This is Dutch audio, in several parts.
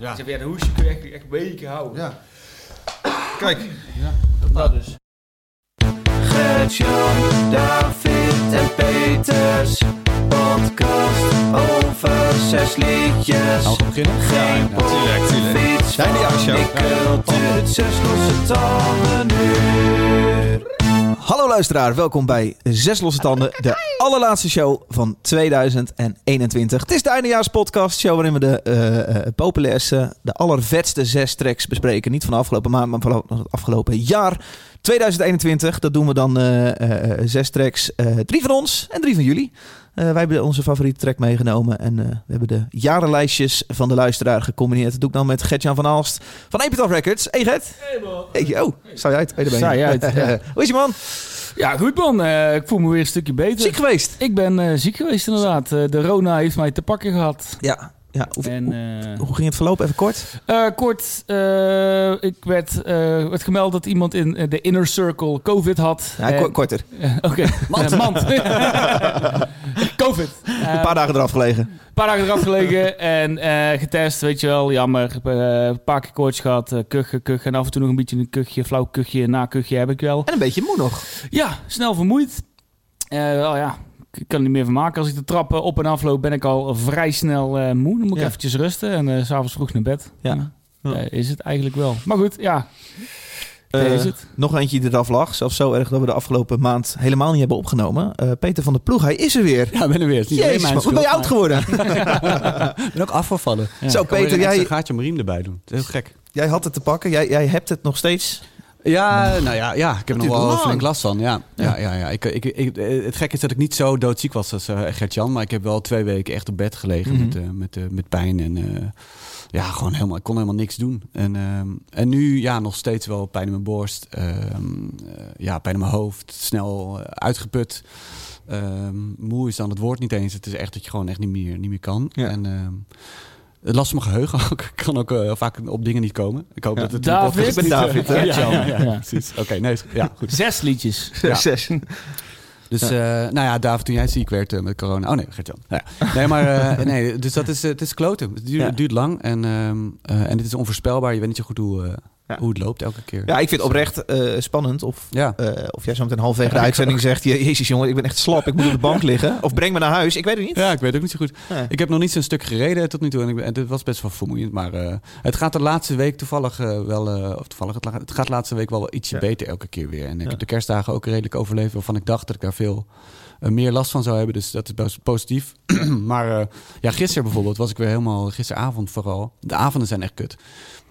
Ja. Ik zeg, ja, de hoesje kun je echt, echt weken houden. Ja. Kijk. Dat dus. Gert-Jan, David en Peters. Podcast over zes liedjes. Gaan we beginnen? Geen Ja, tuurlijk, tuurlijk. fiets Zijn die van show? Mikkel duurt zes losse tanden uur. Hallo luisteraar, welkom bij Zes Losse Tanden, de allerlaatste show van 2021. Het is de eindejaarspodcast, show waarin we de eh, populairste, de allervetste zes tracks bespreken. Niet van de afgelopen maand, maar van het afgelopen jaar. 2021, dat doen we dan eh, zes tracks. drie van ons en drie van jullie. Eh, wij hebben onze favoriete track meegenomen en eh, we hebben de jarenlijstjes van de luisteraar gecombineerd. Dat doe ik dan met Gert-Jan van Aalst van Epitaph Records. Hey Gert. Hey, oh, uit? Hey. Sta je uit, ja. Hoe is je man? Ja, goed man. Eh, ik voel me weer een stukje beter. Ziek geweest? Ik ben eh, ziek geweest inderdaad. Eh, de Rona heeft mij te pakken gehad. Ja. Ja. Hoe, En, hoe, eh, hoe ging het verlopen? Even kort. eh, kort, eh, ik werd, eh, werd gemeld dat iemand in de inner circle COVID had. Ja, En- ko- korter. Oké, mand. mand. COVID. Een paar dagen eraf gelegen. Een paar dagen eraf gelegen en eh, getest, weet je wel. Jammer. Eh, een paar keer koorts gehad, eh, kuchen, kuchen. En af en toe nog een beetje een kuchje, flauw kuchje, na kuchje heb ik wel. En een beetje moe nog. Ja, snel vermoeid. Eh wel ja, ik kan er niet meer van maken. Als ik de trappen op en afloop, ben ik al vrij snel eh, moe. Dan moet ik Ja. eventjes rusten en eh, s s'avonds vroeg naar bed. Ja. Ja. Eh, is het eigenlijk wel. Maar goed, ja. Eh, is het. Nog eentje die eraf lag. Zelfs zo erg dat we de afgelopen maand helemaal niet hebben opgenomen. Eh, Peter van der Ploeg, hij is er weer. Ja, ben er weer. Het is niet Jezus, mijn maar hoe ben je oud geworden? Ik ben ook afgevallen. Ja. Zo Peter, een jij, gaatje om mijn riem erbij doen. Dat is heel gek. jij had het te pakken. Jij, jij hebt het nog steeds. Ja, nou ja, ja ik heb er nog wel lang. flink last van. Ja, Ja. ja. ja, ja, Ik, ik, ik, het gekke is dat ik niet zo doodziek was als uh, Gert-Jan. Maar ik heb wel twee weken echt op bed gelegen Mhm. met, eh, met, eh, met pijn. En ja, gewoon helemaal, ik kon helemaal niks doen. En, en nu ja, nog steeds wel pijn in mijn borst. ehm, eh, ja, pijn in mijn hoofd. Snel uitgeput. Ehm, moe is dan het woord niet eens. Het is echt dat je gewoon echt niet meer, niet meer kan. Ja. En ehm, last van mijn geheugen ook. Ik kan ook eh, vaak op dingen niet komen. Ik hoop Ja. dat het David? Ik ben David, hè? Ja, ja, ja, ja, Ja. precies. Oké, nee, is- ja, goed. Zes liedjes. Ja. Zes. Dus, eh, nou ja, David, toen jij ziek werd eh, met corona. Oh nee, Gert-Jan. Nou ja. Nee, maar eh, nee, dus dat is, het is kloten. Het duurt, Ja. het duurt lang en, ehm, eh, en het is onvoorspelbaar. Je weet niet zo goed hoe, eh, Ja. hoe het loopt elke keer. Ja, ik vind het oprecht eh, spannend. Of, Ja. eh, of jij zo meteen halverwege de uitzending zegt... "Je- Jezus jongen, ik ben echt slap. Ik moet op de bank liggen. Of breng me naar huis. Ik weet het niet. Ja, ik weet het ook niet zo goed. Nee. Ik heb nog niet zo'n stuk gereden tot nu toe. En, ik en het was best wel vermoeiend. Maar eh, het gaat de laatste week toevallig wel... of toevallig, het, het gaat de laatste week wel ietsje Ja. beter elke keer weer. En ik heb de kerstdagen ook redelijk overleefd... waarvan ik dacht dat ik daar veel meer last van zou hebben. Dus dat is best positief. maar eh, ja, gisteren bijvoorbeeld was ik weer helemaal... Gisteravond vooral. De avonden zijn echt kut.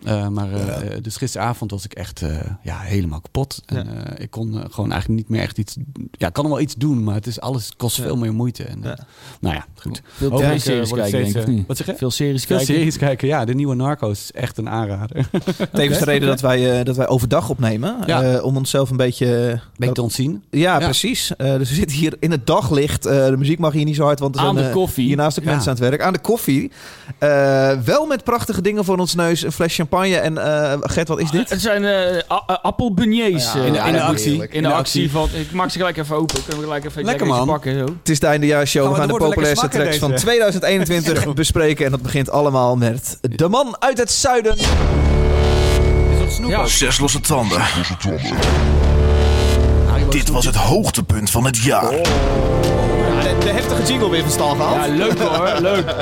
Eh, maar eh, Ja. dus gisteravond was ik echt eh, ja, helemaal kapot. En, Ja. eh, ik kon gewoon eigenlijk niet meer echt iets... Ja, ik kan nog wel iets doen, maar het is alles kost Ja. veel meer moeite. En, Ja. Nou ja, goed. Veel het kijken, denk ik? Wat zeg je? Veel series Veel kijken. series kijken, ja. De nieuwe Narcos is echt een aanrader. Tevens de reden dat wij, eh, dat wij overdag opnemen. Ja. eh, om onszelf een beetje... Beetje dat- te ontzien. ja, Ja. precies. Eh, dus we zitten hier in het daglicht. Eh, de muziek mag hier niet zo hard, want er Aan zijn de eh, koffie. hiernaast ook Ja. mensen aan het werk. Aan de koffie. Eh, wel met prachtige dingen voor ons neus. Een fles champagne. En eh Gert, wat is dit? Het zijn eh appelbeignets. Ja, in, de, in de ja, actie. heerlijk. In de actie van... Ik maak ze gelijk even open. Kunnen we gelijk even Lekker, man. pakken. Zo. Het is de eindejaarshow. Oh, We gaan de populairste tracks van deze. 2021 Zo. bespreken. En dat begint allemaal met De Man uit het Zuiden. Is dat snoep Ja. ook? Zes losse tanden. Dit was het hoogtepunt van het jaar. Ja, de, de heftige jingle weer van stal gehaald. Ja, leuk hoor. leuk.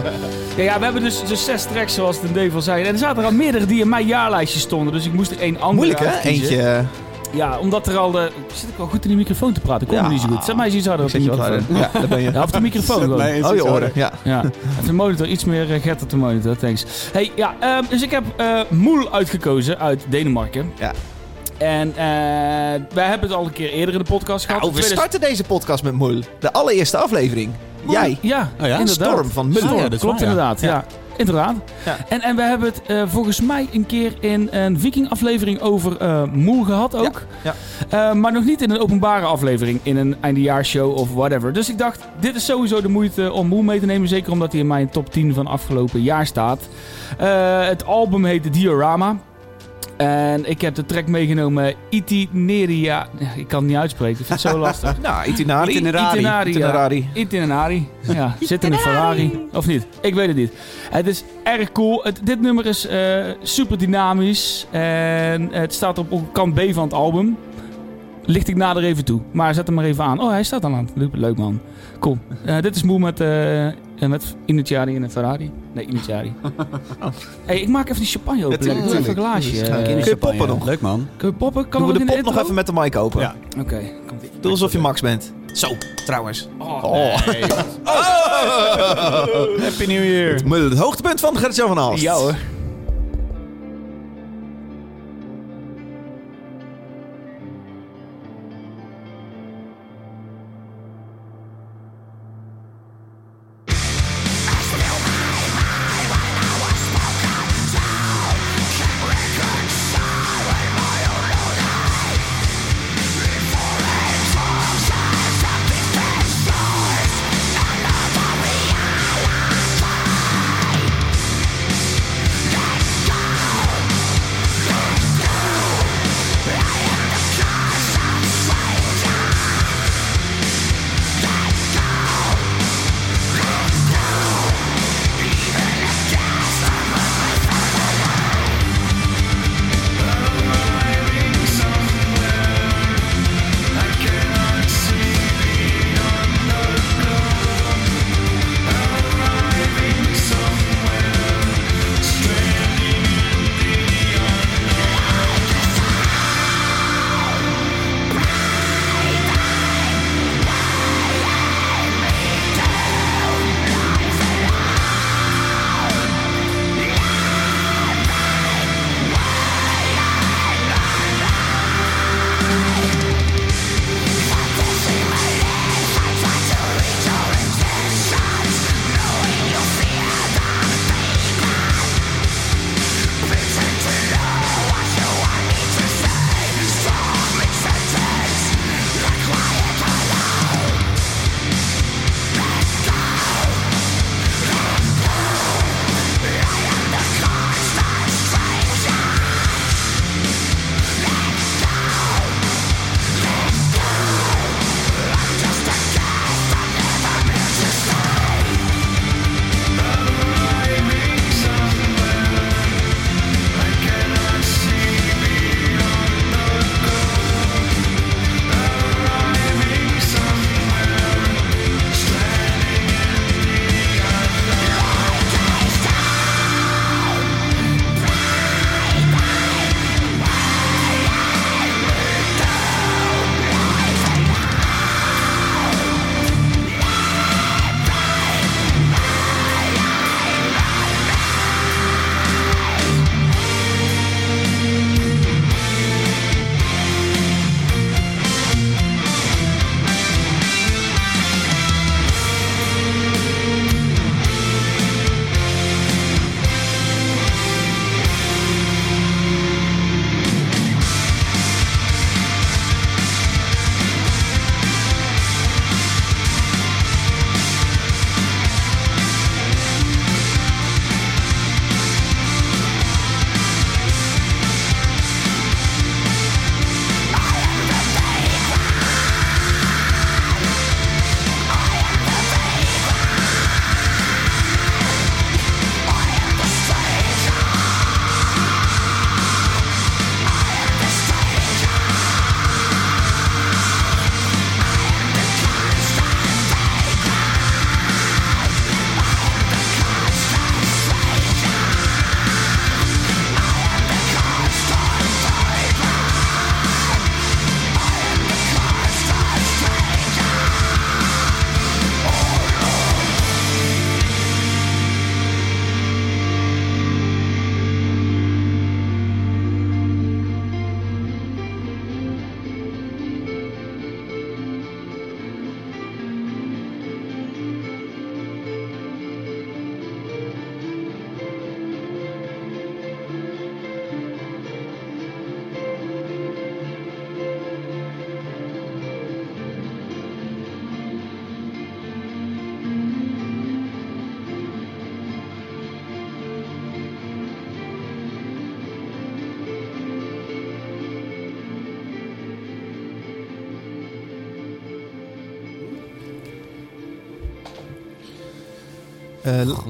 Ja, ja, we hebben dus, dus zes tracks zoals het in Dave al zei. En er zaten er al meerdere die in mijn jaarlijstje stonden. Dus ik moest er één andere Moeilijk hè? uitkiezen. Eentje. eh, Ja, omdat er al de... Zit ik wel goed in die microfoon te praten? Ik Ja. me niet zo goed. Zet mij eens iets harder op de zet microfoon. harder. Ja, daar ben je. Ja, of de microfoon is Oh, je oren. Ja. Ja, even de monitor. Iets meer uh, Gert op de monitor. Thanks. Hey, ja, ehm, dus ik heb eh Moel uitgekozen uit Denemarken. Ja. En eh, wij hebben het al een keer eerder in de podcast gehad. Nou, we In 2000 starten deze podcast met Moel. De allereerste aflevering. Jij. Ja, Oh ja? inderdaad. Storm van Mullen. Storm, Ja, dat klopt waar, inderdaad. Ja. Ja. Inderdaad. Ja. En, en we hebben het eh, volgens mij een keer in een Viking-aflevering over eh Moel gehad ook. Ja, Eh, maar nog niet in een openbare aflevering, in een eindejaarsshow of whatever. Dus ik dacht, dit is sowieso de moeite om Moel mee te nemen. Zeker omdat hij in mijn top 10 van afgelopen jaar staat. Eh, het album heet Diorama. En ik heb de track meegenomen Itineria. Ik kan het niet uitspreken, ik vind het zo lastig. Nou, Itinari. Itinerari. Itinerari. ja. Itinerari. Itinerari. Ja, zit in een Ferrari. Of niet? Ik weet het niet. Het is erg cool. Het, dit nummer is eh, super dynamisch. En het staat op kant B van het album. Licht ik nader even toe. Maar zet hem maar even aan. Oh, hij staat al aan. Leuk, leuk man. Cool. Eh, dit is Moe met, eh, met Iniziari en een Ferrari. Nee, Iniziari. hey, ik maak even die champagne open. Natuurlijk, Ik doe even een glaasje. In Eh, Kun je poppen nog? Leuk man. Kun je poppen? Kan Doen we de in pop nog even met de mic open? Ja. Oké. Doe alsof je Max bent. Zo, trouwens. Oh, Oh. nee. Happy New Year. Maar Het hoogtepunt van Gert-Jan van Aalst. Ja hoor.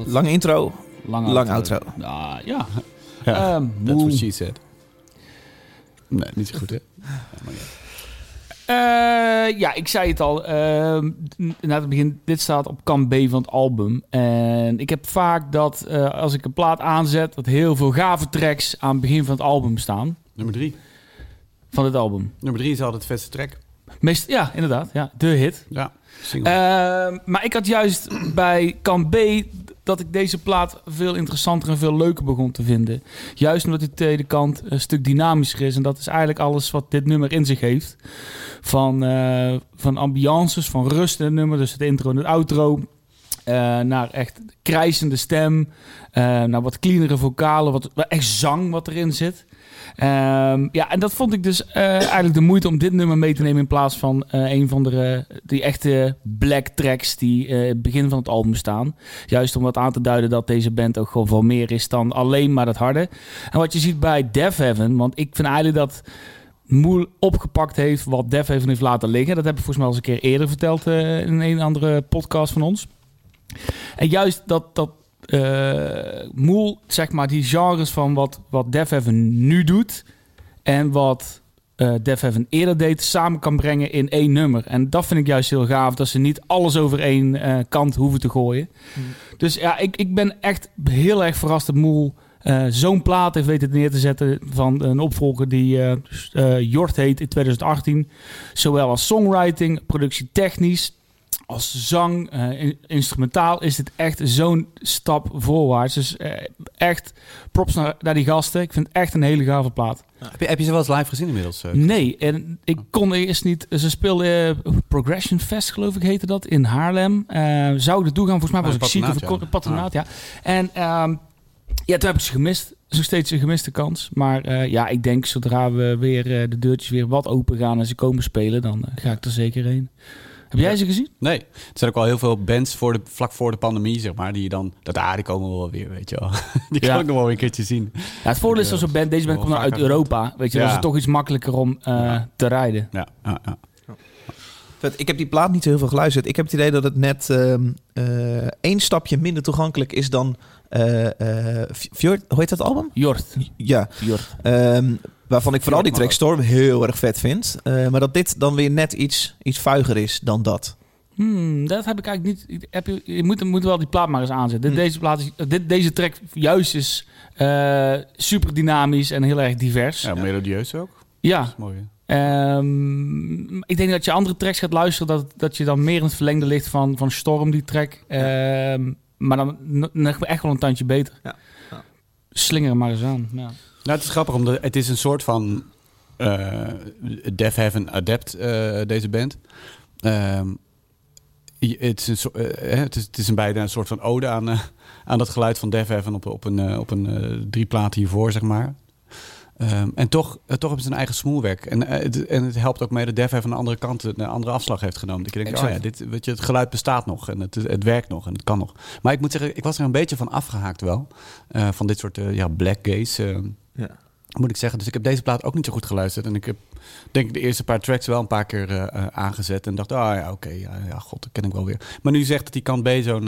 Lange intro. Lang, Lang outro. Ah, ja. Ja, Ehm, That's what she said. Nee, niet zo goed, hè? Eh, ja, ik zei het al. ehm, na het begin, dit staat op kant B van het album. En ik heb vaak dat eh, als ik een plaat aanzet, dat heel veel gave tracks aan het begin van het album staan. Nummer drie. Van het album. Nummer drie is altijd het vetste track. Meest, ja, inderdaad. Ja, de hit. Ja, maar ik had juist bij kant B dat ik deze plaat veel interessanter en veel leuker begon te vinden. Juist omdat die tweede kant een stuk dynamischer is. En dat is eigenlijk alles wat dit nummer in zich heeft. Van, eh, van ambiances, van rust in nummer. Dus het intro en het outro. eh, naar echt krijzende stem. eh, naar wat cleanere vocalen. Wat echt zang wat erin zit. Ehm, ja, en dat vond ik dus eh, eigenlijk de moeite om dit nummer mee te nemen in plaats van eh, een van de die echte black tracks die eh, het begin van het album staan. Juist om dat aan te duiden dat deze band ook gewoon veel meer is dan alleen maar dat harde. En wat je ziet bij Death Heaven, want ik vind eigenlijk dat Moel opgepakt heeft wat Def Heaven heeft laten liggen. Dat heb ik volgens mij al eens een keer eerder verteld in een andere podcast van ons. En juist dat, dat eh, Moel, zeg maar, die genres van wat, wat Def Heaven nu doet en wat eh Def Heaven eerder deed, samen kan brengen in één nummer. En dat vind ik juist heel gaaf, dat ze niet alles over één eh, kant hoeven te gooien. Dus ja, ik, ik ben echt heel erg verrast dat Moel eh, zo'n plaat heeft weten neer te zetten van een opvolger die eh eh, Jort heet in 2018. Zowel als songwriting, productie technisch, als zang, in- instrumentaal is dit echt zo'n stap voorwaarts. Dus eh, echt props naar, naar die gasten. Ik vind het echt een hele gave plaat. heb, je, heb je ze wel eens live gezien inmiddels? eh? Nee, en ik kon eerst niet... Ze speelden Progression Fest, geloof ik, heette dat, in Haarlem. Zou ik naartoe gaan, volgens mij was ik ziek of ja. patronaat, ja. En ehm, ja, toen heb ik ze gemist. Is nog steeds een gemiste kans. Maar ja, ik denk zodra we weer de deurtjes weer wat open gaan en ze komen spelen, dan ga ik er zeker heen. Heb jij ze gezien? Nee, er zijn ook al heel veel bands voor de, vlak voor de pandemie, zeg maar, die je dan... Dat, ah, die komen wel weer, weet je wel. Die kan ik nog wel een keertje zien. Ja, het voordeel is als een band, deze band komt nou uit. Europa. Weet je, dan Ja. is het toch iets makkelijker om eh, Ja. te rijden. Ja, ja, ja. Vet, Ik heb die plaat niet zo heel veel geluisterd. Ik heb het idee dat het net ehm, eh, één stapje minder toegankelijk is dan... eh eh, Fjord, hoe heet dat album? Jort. Ja, Jort. ehm, waarvan ik vooral die track. Storm heel erg vet vind. Eh, maar dat dit dan weer net iets, iets vuiger is dan dat. Hmm, dat heb ik eigenlijk niet. ik- Heb je, je moet, moet wel die plaat maar eens aanzetten. Hm. Deze, plaat is, dit, deze track juist is eh, super dynamisch en heel erg divers. ja melodieus ook. Ja, Dat is mooi, hè? ehm, ik denk dat je andere tracks gaat luisteren, dat, dat je dan meer in het verlengde ligt van, van Storm, die track. Ehm, maar dan n- nog echt wel een tandje beter. Ja. Ja. Slinger maar eens aan. Ja. Nou, het is grappig, omdat het is een soort van eh Def Heaven adept, eh, deze band. Ehm, het, is een, eh, het, is, een bijna een soort van ode aan, aan dat geluid van Def Heaven op, op een, op een drie platen hiervoor, zeg maar. Ehm, en toch, eh, toch hebben ze een eigen smoelwerk. En, eh, het, en het helpt ook mee dat Def Heaven een andere kant, een andere afslag heeft genomen. Dat je denkt, oh ja, dit, weet je, het geluid bestaat nog en het, het werkt nog en het kan nog. Maar ik moet zeggen, ik was er een beetje van afgehaakt wel. eh, van dit soort eh, ja, black gaze. eh, Ja. Moet ik zeggen. Dus ik heb deze plaat ook niet zo goed geluisterd. En ik heb denk ik de eerste paar tracks wel een paar keer eh, eh, aangezet. En dacht, ah ja, oké, ja, ja, god, dat ken ik wel weer. Maar nu je zegt dat die kant B zo'n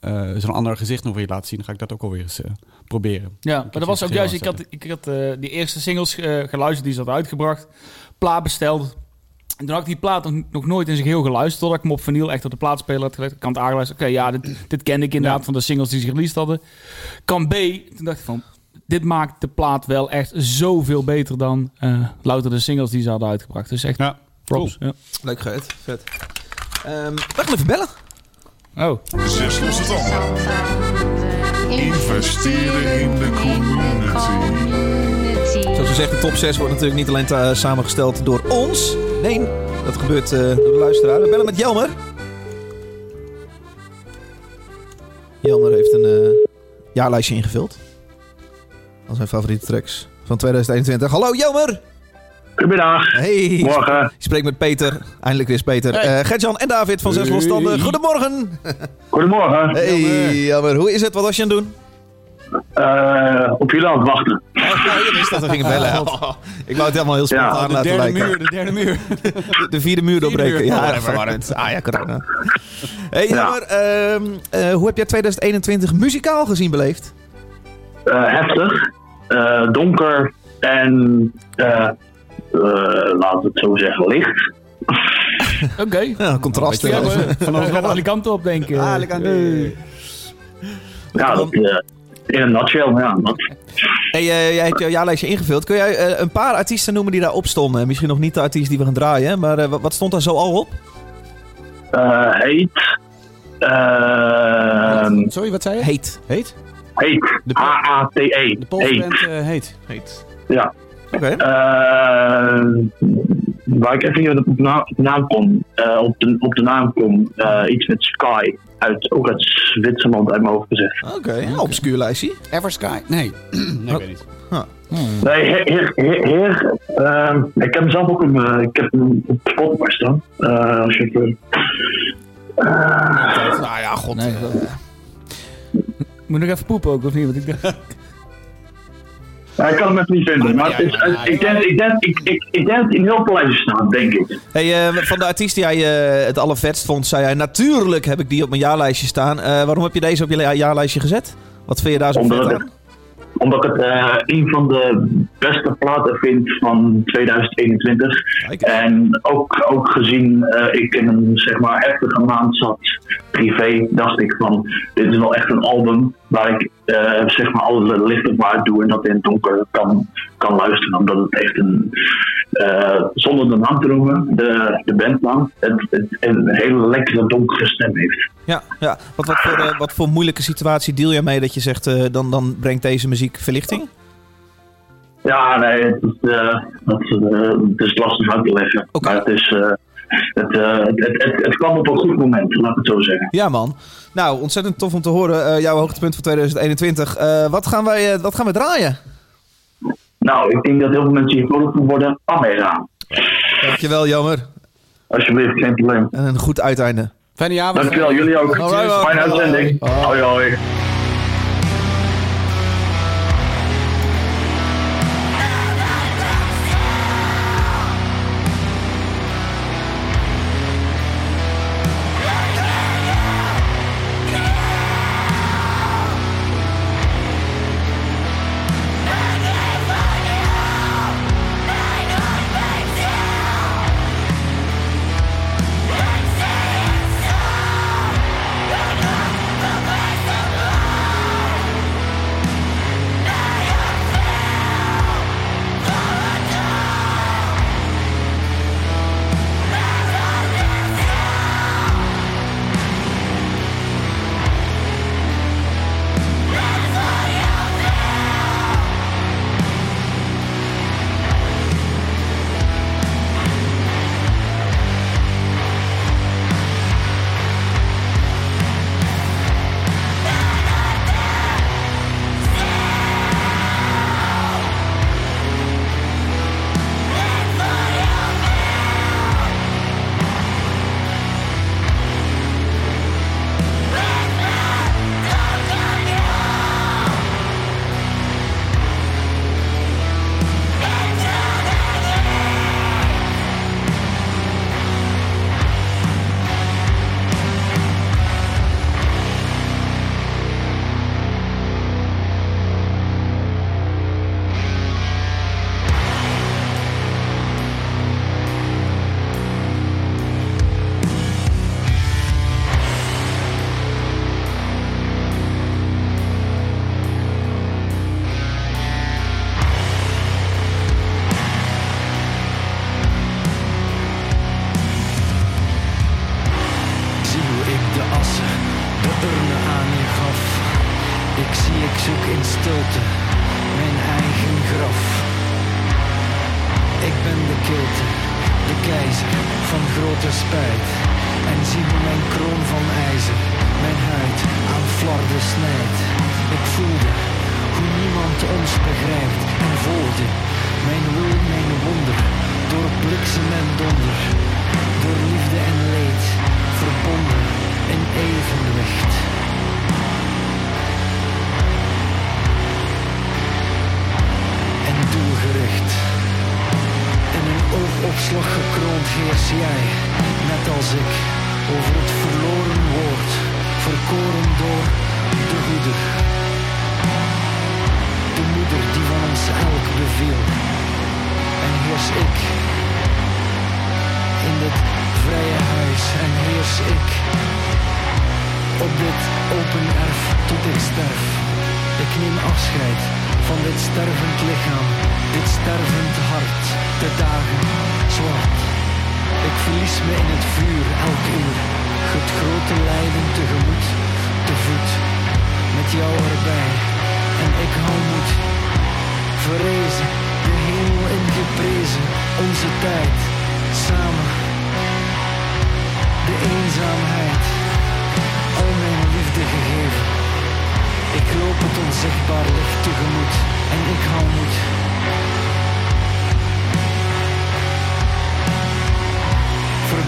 eh, zo'n ander gezicht nog weer laat zien, dan ga ik dat ook alweer eens proberen. Ja, Ik maar dat was ook heel juist. Ik had, ik had die eerste singles geluisterd die ze had uitgebracht. Plaat besteld. En toen had ik die plaat nog, nooit in zijn geheel geluisterd. Totdat ik hem op vinyl echt op de plaatspeler had gelegd. Ik kan het aangeluisterd. Oké, ja, dit, dit kende ik inderdaad Ja. van de singles die ze released hadden. Kan B. Toen dacht ik van, dit maakt de plaat wel echt zoveel beter dan eh louter de singles die ze hadden uitgebracht. Dus echt Ja, props. Ja. Leuk geet. Vet. Ehm, we gaan even bellen. Oh, Zes losse tanden. Investeren in de community. Zoals gezegd, de top 6 wordt natuurlijk niet alleen samengesteld door ons. Nee, dat gebeurt eh, door de luisteraar. We bellen met Jelmer. Jelmer heeft een eh, jaarlijstje ingevuld. Van zijn favoriete tracks van 2021. Hallo Jelmer! Goedemiddag. Hey! Morgen. Ik spreek met Peter. Eindelijk weer is Peter. Hey. Eh, Gertjan en David van Zes Hey. Losstanden. Goedemorgen! Goedemorgen. Hey Jelmer, hoe is het? Wat was je aan het doen? Eh, op jullie aan het wachten. Oh, ja, je wist dat we gingen bellen. Oh, ik wou het helemaal heel Ja, spontaan De laten derde lijken. muur, de derde muur. De, de vierde muur doorbreken. muur. Ja, verwarrend. Ah ja, corona. Hey, Ja. jammer. ehm, eh, hoe heb jij 2021 muzikaal gezien beleefd? Eh, heftig, eh, donker en, eh eh, laten we het zo zeggen, licht. Oké. Ja, contrast. Ja, gaan alle kanten op, denk ik. Ah. Ja, dat, in een nutshell, ja. Dat, Hey, eh, jij hebt jouw jaarlijstje ingevuld. Kun jij een paar artiesten noemen die daarop stonden? Misschien nog niet de artiest die we gaan draaien, maar eh, wat, wat stond daar zo al op? eh, heet. Ehm Sorry, wat zei je? Heet. Heet? Heet. H-A-T-E. De Poolse Heet. eh, heet. Heet. Ja. Oké. Eh, waar ik even niet op de naam, op de naam kom. eh, op, de, op de naam kom. eh, iets met Sky. Uit, ook uit Zwitserland uit mijn hoofd gezegd. Oké, ja, obscuur lijstje. Eversky? Nee. nee, ik weet niet. Nee, heer. heer, heer, heer, ik heb zelf ook een, ik heb hem op Spotify staan. Eh, als je even. eh, Nou ja, god. Nee, Moet ik even poepen ook, of niet? Want ik dacht... ja, ik kan hem even niet vinden. Maar is, ja, ik, denk, ik, denk, ik, ik, ik denk dat hij in heel veel lijstjes staat, denk ik. Hey, eh, van de artiest die jij eh, het allervetst vond, zei hij... Natuurlijk heb ik die op mijn jaarlijstje staan. Eh, waarom heb je deze op je ja- jaarlijstje gezet? Wat vind je daar zo Omdat vet het- aan? Omdat ik het eh, een van de beste platen vind van 2021. Kijk. En ook, ook gezien eh, ik in een zeg maar heftige maand zat, privé, dacht ik van dit is wel echt een album waar ik eh, zeg maar alle lichten waard doe en dat in het donker kan, kan luisteren. Omdat het echt een, eh, zonder de naam te noemen, de, de bandnaam, het, het, een hele lekkere donkere stem heeft. Ja, ja. Wat, wat, voor, eh, wat voor moeilijke situatie deel jij mee dat je zegt... dan, dan brengt deze muziek verlichting? Ja, nee, het is, dat, het is lastig uit te leggen. Maar het is... eh, het, eh, het, het, het, kwam op een goed moment, laat ik het zo zeggen. Ja, man. Nou, ontzettend tof om te horen. eh, jouw hoogtepunt voor 2021. Eh, wat, gaan wij, eh, wat gaan we draaien? Nou, ik denk dat heel veel mensen hier vrolijk van worden. Amera. Dankjewel, jammer. Alsjeblieft, geen probleem. En een goed uiteinde. Fijne jaar. Dankjewel, jullie ook. Fijne uitzending. Hoi, hoi.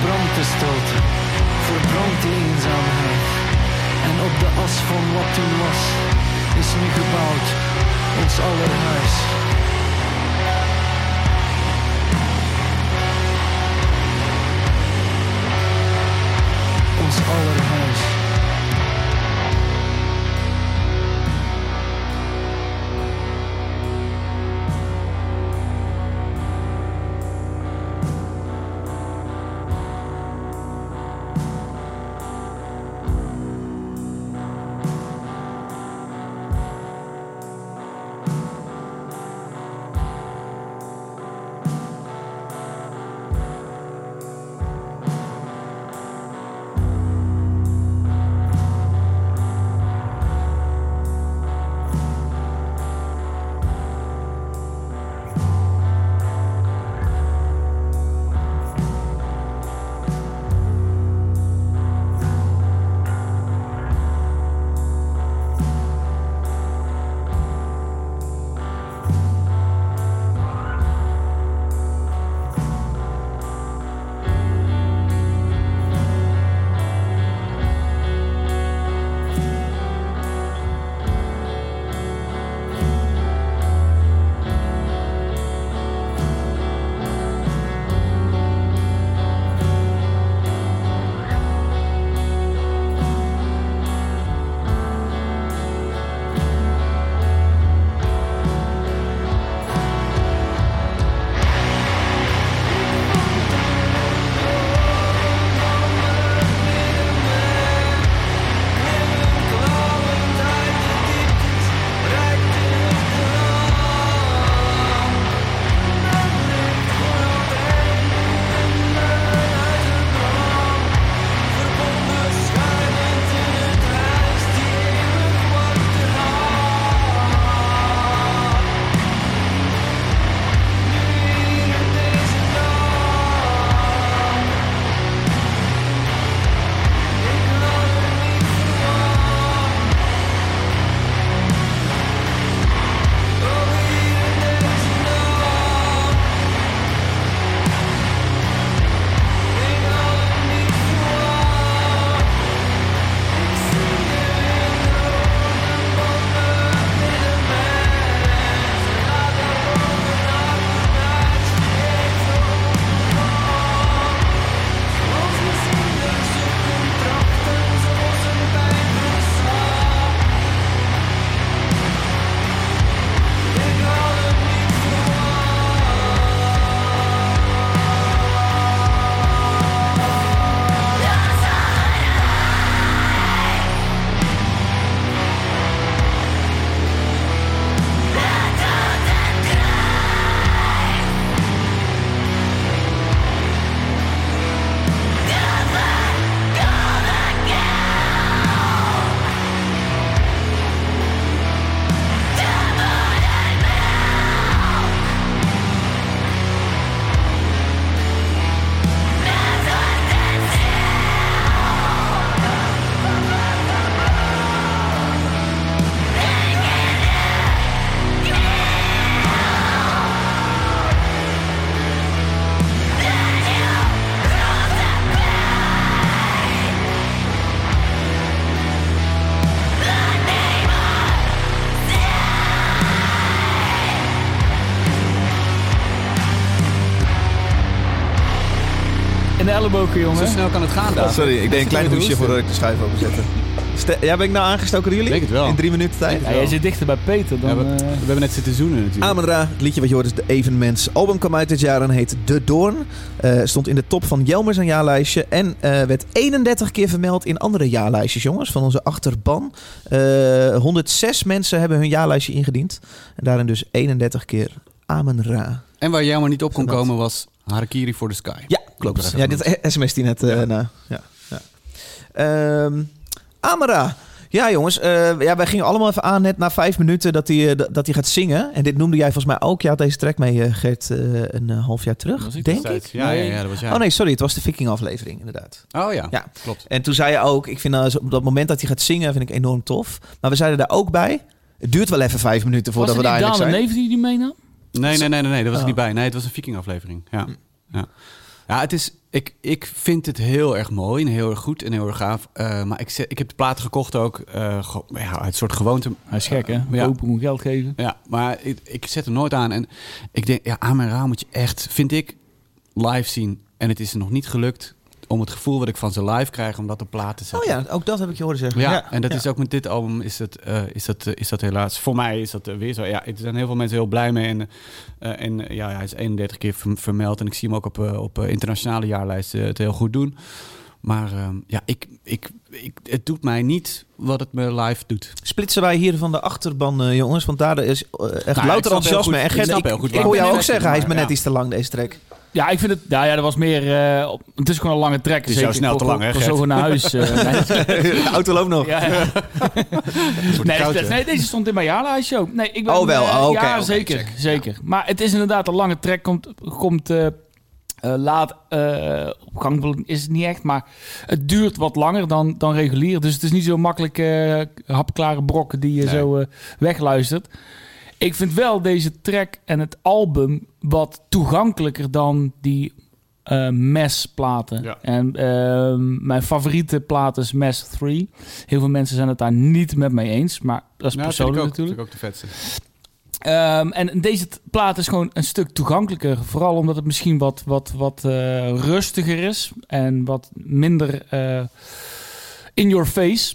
Verbrand de stilte, verbrandt eenzaamheid. En op de as van wat toen was, is nu gebouwd ons allerhuis. Ons allerhuis. Ellebogen, Zo snel kan het gaan, daar. Oh, sorry, ik deed een klein hoesje voordat ik de schuif openzette. Ste ja, ben ik nou aangestoken door jullie? Denk het wel. In drie minuten tijd? Ja, jij zit dichter bij Peter dan... Ja, we, eh, we hebben net zitten zoenen natuurlijk. Amenra, het liedje wat je hoort is de Evenmens. album kwam uit dit jaar en heet De Doorn. Eh, stond in de top van Jelmer zijn jaarlijstje. En eh, werd 31 keer vermeld in andere jaarlijstjes, jongens. Van onze achterban. Eh 106 mensen hebben hun jaarlijstje ingediend. En daarin dus 31 keer Amenra. En waar jij maar niet op kon komen was Harakiri for the Sky. Ja, klopt. Ja, dit sms die net... eh na. Ja, ja. Ehm, Amara. Ja, jongens. eh, ja, wij gingen allemaal even aan net na vijf minuten dat hij, eh, dat hij gaat zingen. En dit noemde jij volgens mij ook. Je had deze track mee, Gert, eh, een half jaar terug, Was ik denk ik. Ja, ja, ja, dat was jij. Oh nee, sorry. Het was de Viking-aflevering, inderdaad. Oh ja, Ja. klopt. En toen zei je ook, ik vind op dat moment dat hij gaat zingen, vind ik enorm tof. Maar we zeiden daar ook bij, het duurt wel even vijf minuten was voordat we daar eindelijk zijn. de Neef die die meenam? Nee, nee, nee, nee, nee, dat was Oh. er niet bij. Nee, het was een Viking-aflevering. Ja. Hm. Ja. Ja, het is. Ik, ik vind het heel erg mooi en heel erg goed en heel erg gaaf. Eh, maar ik, ik heb de plaat gekocht ook. eh, ge- ja, een soort gewoonte. Hij is gek, hè? Ja. Open moet geld geven. Ja, maar ik, ik zet hem nooit aan. En ik denk, ja, aan mijn raam moet je echt, vind ik, live zien. En het is er nog niet gelukt om het gevoel wat ik van ze live krijg, om dat op plaat te zetten. Oh ja, ook dat heb ik je horen zeggen. Ja, en dat ja. is ook met dit album is dat, eh, is, dat, eh, is dat helaas. Voor mij is dat eh, weer zo. Ja, er zijn heel veel mensen heel blij mee. En, en ja, hij is 31 keer verm- vermeld. En ik zie hem ook op, op internationale jaarlijsten het heel goed doen. Maar ehm, ja, ik, ik, ik, het doet mij niet wat het me live doet. Splitsen wij hier van de achterban, eh, jongens? Want daar is eh, echt Nou, louter heel enthousiasme. goed- En ik Gert, ik, ik hoor jou ook zeggen, hij is maar maar net iets te lang, deze track. Ja, ik vind het... Nou ja, dat was meer... eh, op- het is gewoon een lange trek. Het is jou snel te lang, hè, zo naar huis. eh, nee, de auto loopt nog. ja, ja. nee, koud, nee, deze stond in mijn jaarlijstje ook. Nee, ik ben, Oh, wel. eh, Oh, oké, ja, zeker. check. zeker. Maar het is inderdaad een lange trek. Komt, komt eh, eh, laat eh, op gang. Is het niet echt. Maar het duurt wat langer dan, dan regulier. Dus het is niet zo makkelijk eh hapklare brokken die je Nee. zo eh, wegluistert. Ik vind wel deze track en het album wat toegankelijker dan die eh MES-platen. Ja. En ehm, mijn favoriete plaat is MES 3. Heel veel mensen zijn het daar niet met mij eens, maar dat is Nou, dat vind persoonlijk ook, natuurlijk. vind ik ook de vetste. Ehm, en deze plaat is gewoon een stuk toegankelijker. Vooral omdat het misschien wat, wat, wat eh, rustiger is. En wat minder eh, in your face.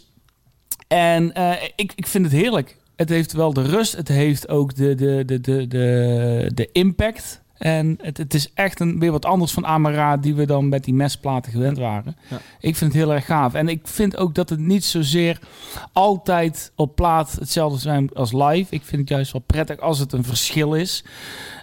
En ik, ik vind het heerlijk. Het heeft wel de rust. Het heeft ook de, de, de, de, de, de impact. En het, het is echt een, weer wat anders van Amara... die we dan met die mesplaten gewend waren. Ja. Ik vind het heel erg gaaf. En ik vind ook dat het niet zozeer altijd op plaat hetzelfde zijn als live. Ik vind het juist wel prettig als het een verschil is.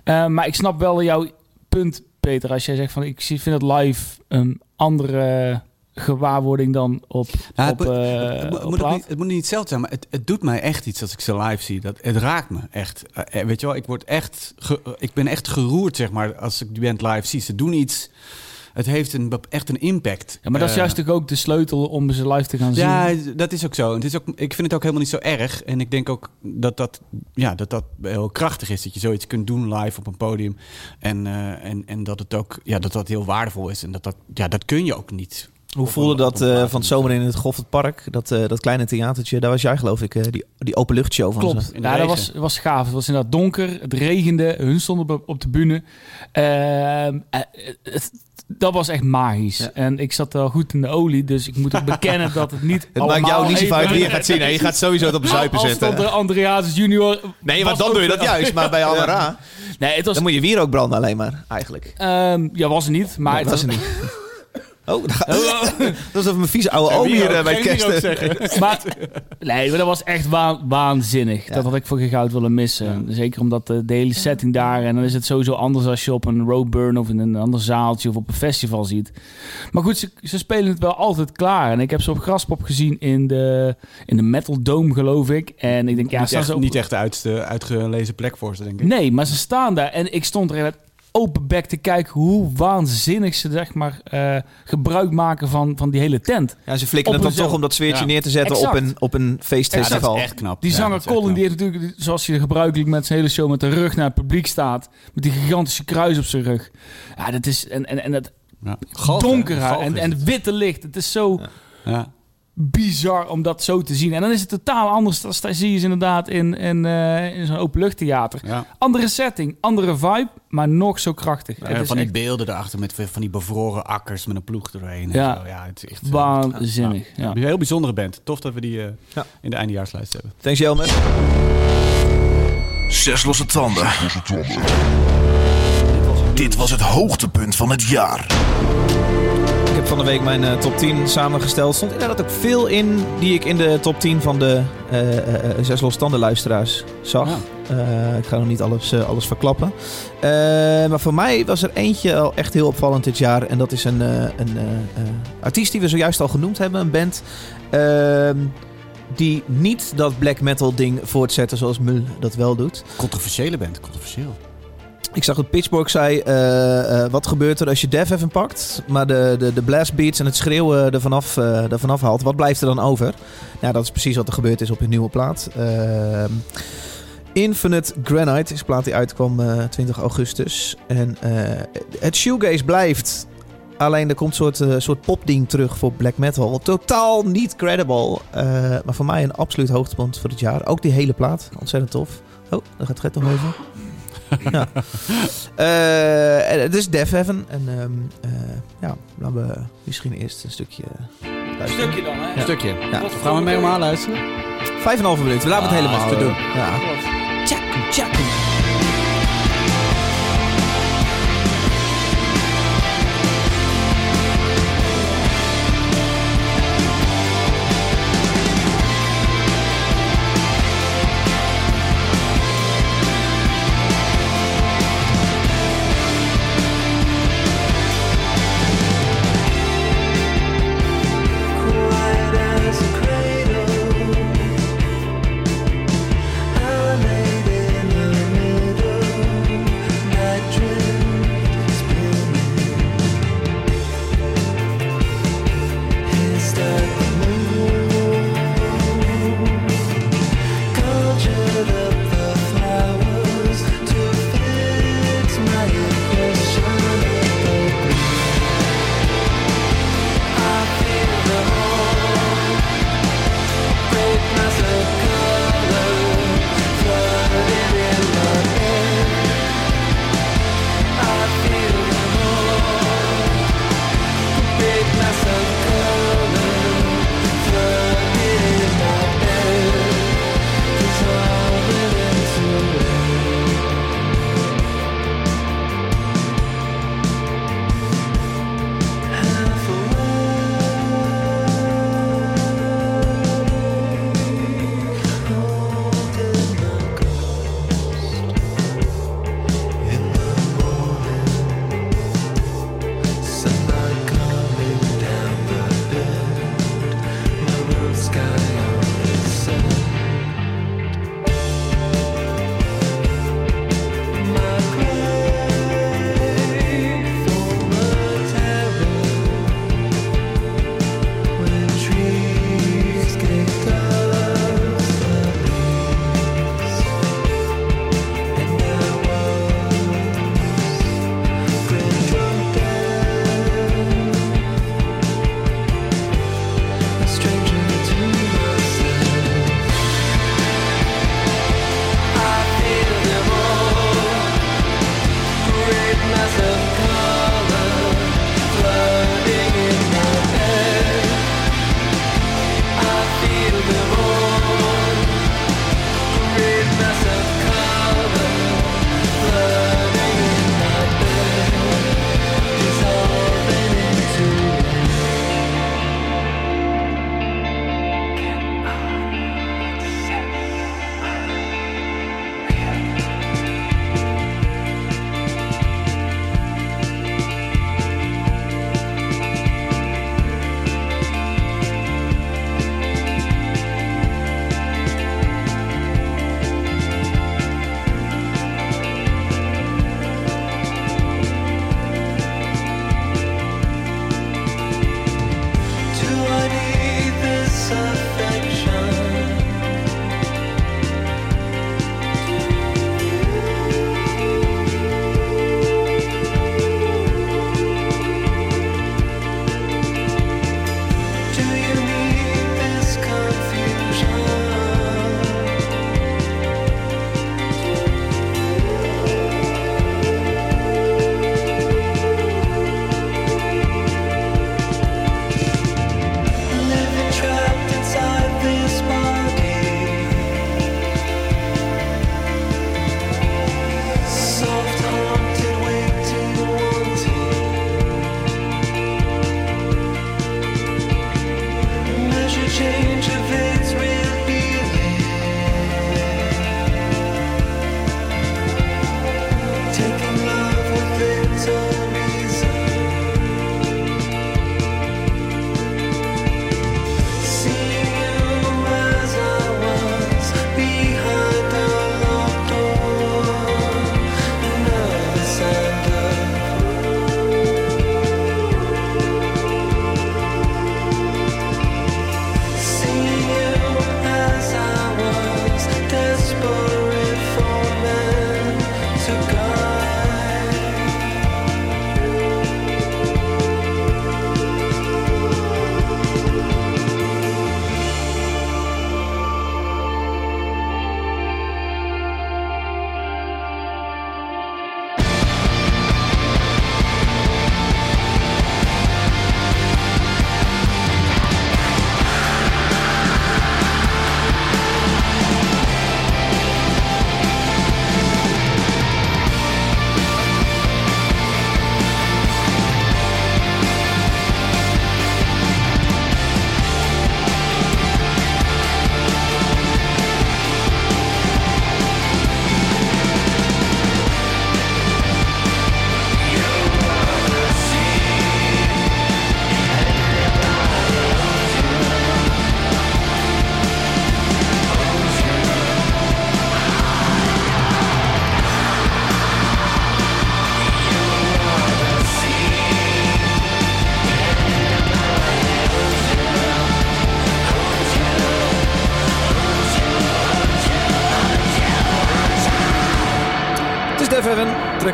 Eh, maar ik snap wel jouw punt, Peter. Als jij zegt van ik vind het live een andere gewaarwording dan op, Nou, op, het, moet- eh, het, moet, op niet, het moet niet hetzelfde zijn, maar het, het doet mij echt iets als ik ze live zie. Dat, het raakt me echt. Eh, eh, weet je wel, ik, word echt ge- eh, ik ben echt geroerd, zeg maar, als ik die band live zie. Ze doen iets. Het heeft een, echt een impact. Ja, maar dat is Eh, juist ook de sleutel om ze live te gaan zien. Ja, dat is ook zo. Het is ook, ik vind het ook helemaal niet zo erg. En ik denk ook dat dat, ja, dat, dat heel krachtig is. Dat je zoiets kunt doen live op een podium. En, eh, en, en dat het ook ja, dat dat heel waardevol is. En dat, dat, ja, dat kun je ook niet. Hoe voelde een- dat een eh, plaat. van het zomer in het Goffert Park? Dat, eh, dat kleine theatertje, daar was jij geloof ik, eh, die, die openluchtshow van Klopt. de Ja, dat was, was gaaf. Het was inderdaad donker. Het regende. Hun stonden op, op de bühne. Ehm, eh, het- dat was echt magisch. Ja. En ik zat wel goed in de olie. Dus ik moet ook bekennen dat het niet Het maakt jou niet zo uit wie je gaat zien. hè. Je gaat sowieso op de zuipen Als stond er zitten. Andreas junior... Nee, maar was dan doe je dat juist. Maar bij Amara, Nee, het was... dan moet je wier ook branden alleen maar, eigenlijk. ehm, ja, was er niet. Maar Nee, het was er niet. Oh, dat gaat- dat is even mijn vieze oude oom hier eh, bij kerst. maar, nee, maar dat was echt waan- waanzinnig. Ja. Dat had ik voor geen goud willen missen. Ja. Zeker omdat de, de hele setting daar... En dan is het sowieso anders als je op een roadburn... of in een ander zaaltje of op een festival ziet. Maar goed, ze, ze spelen het wel altijd klaar. En ik heb ze op Graspop gezien in de, in de Metal Dome, geloof ik. En ik denk, ja, niet, staan echt, ze op- niet echt de uitste, uitgelezen plek voor ze, denk ik. Nee, maar ze staan daar. En ik stond er met open bek te kijken... hoe waanzinnig ze zeg maar, eh, gebruik maken van, van die hele tent. Ja, ze flikken Op het dan toch om dat sfeertje Ja. neer te zetten op een, op een Ja, dat feestfestival. is echt knap. Die Ja, zanger dat Colin, die heeft natuurlijk, zoals hij gebruikelijk met zijn hele show met de rug naar het publiek staat, met die gigantische kruis op zijn rug. Ja, dat is en en en het Ja. Galgen, donkere en en witte licht. Het is zo. Ja. Bizar om dat zo te zien. En dan is het totaal anders. Dan zie je ze inderdaad in, in, eh, in zo'n openluchttheater. Ja. Andere setting, andere vibe, maar nog zo krachtig. Ja, het is van die echt beelden erachter met van die bevroren akkers met een ploeg doorheen. en Ja. zo. ja het is echt eh, waanzinnig. Ja. Een heel bijzondere band. Tof dat we die eh, Ja. in de eindejaarslijst hebben. Thanks Jelmer. Zes losse tanden. Dit was het hoogtepunt van het jaar. Heb van de week mijn eh, top 10 samengesteld. stond inderdaad ook veel in die ik in de top 10 van de eh, zes losstanden luisteraars zag. Ja. Ik ga nog niet alles, alles verklappen. Maar voor mij was er eentje al echt heel opvallend dit jaar. En dat is een, een artiest die we zojuist al genoemd hebben. Een band ehm, die niet dat black metal ding voortzetten zoals Mul dat wel doet. Controversiële band, controversieel. Ik zag dat Pitchfork zei, eh, eh, wat gebeurt er als je Dev even pakt, maar de, de, de blast beats en het schreeuwen er vanaf, eh, er vanaf haalt. Wat blijft er dan over? Ja, dat is precies wat er gebeurd is op hun nieuwe plaat. Ehm, Infinite Granite is een plaat die uitkwam eh, 20 augustus. En het shoegaze blijft. Alleen er komt een soort, soort popding terug voor black metal. Totaal niet credible. maar voor mij een absoluut hoogtepunt voor het jaar. Ook die hele plaat. Ontzettend tof. Oh, daar gaat Gert nog even. Ja. Eh, het is Death Heaven. En ehm, eh, ja, laten we misschien eerst een stukje luisteren. Stukje dan, hè? Ja. Een stukje. Ja. Gaan we mee om luisteren? Vijf en een halve minuut. We laten het Ah, helemaal is te eh, doen. Ja. Tjaku, tjaku.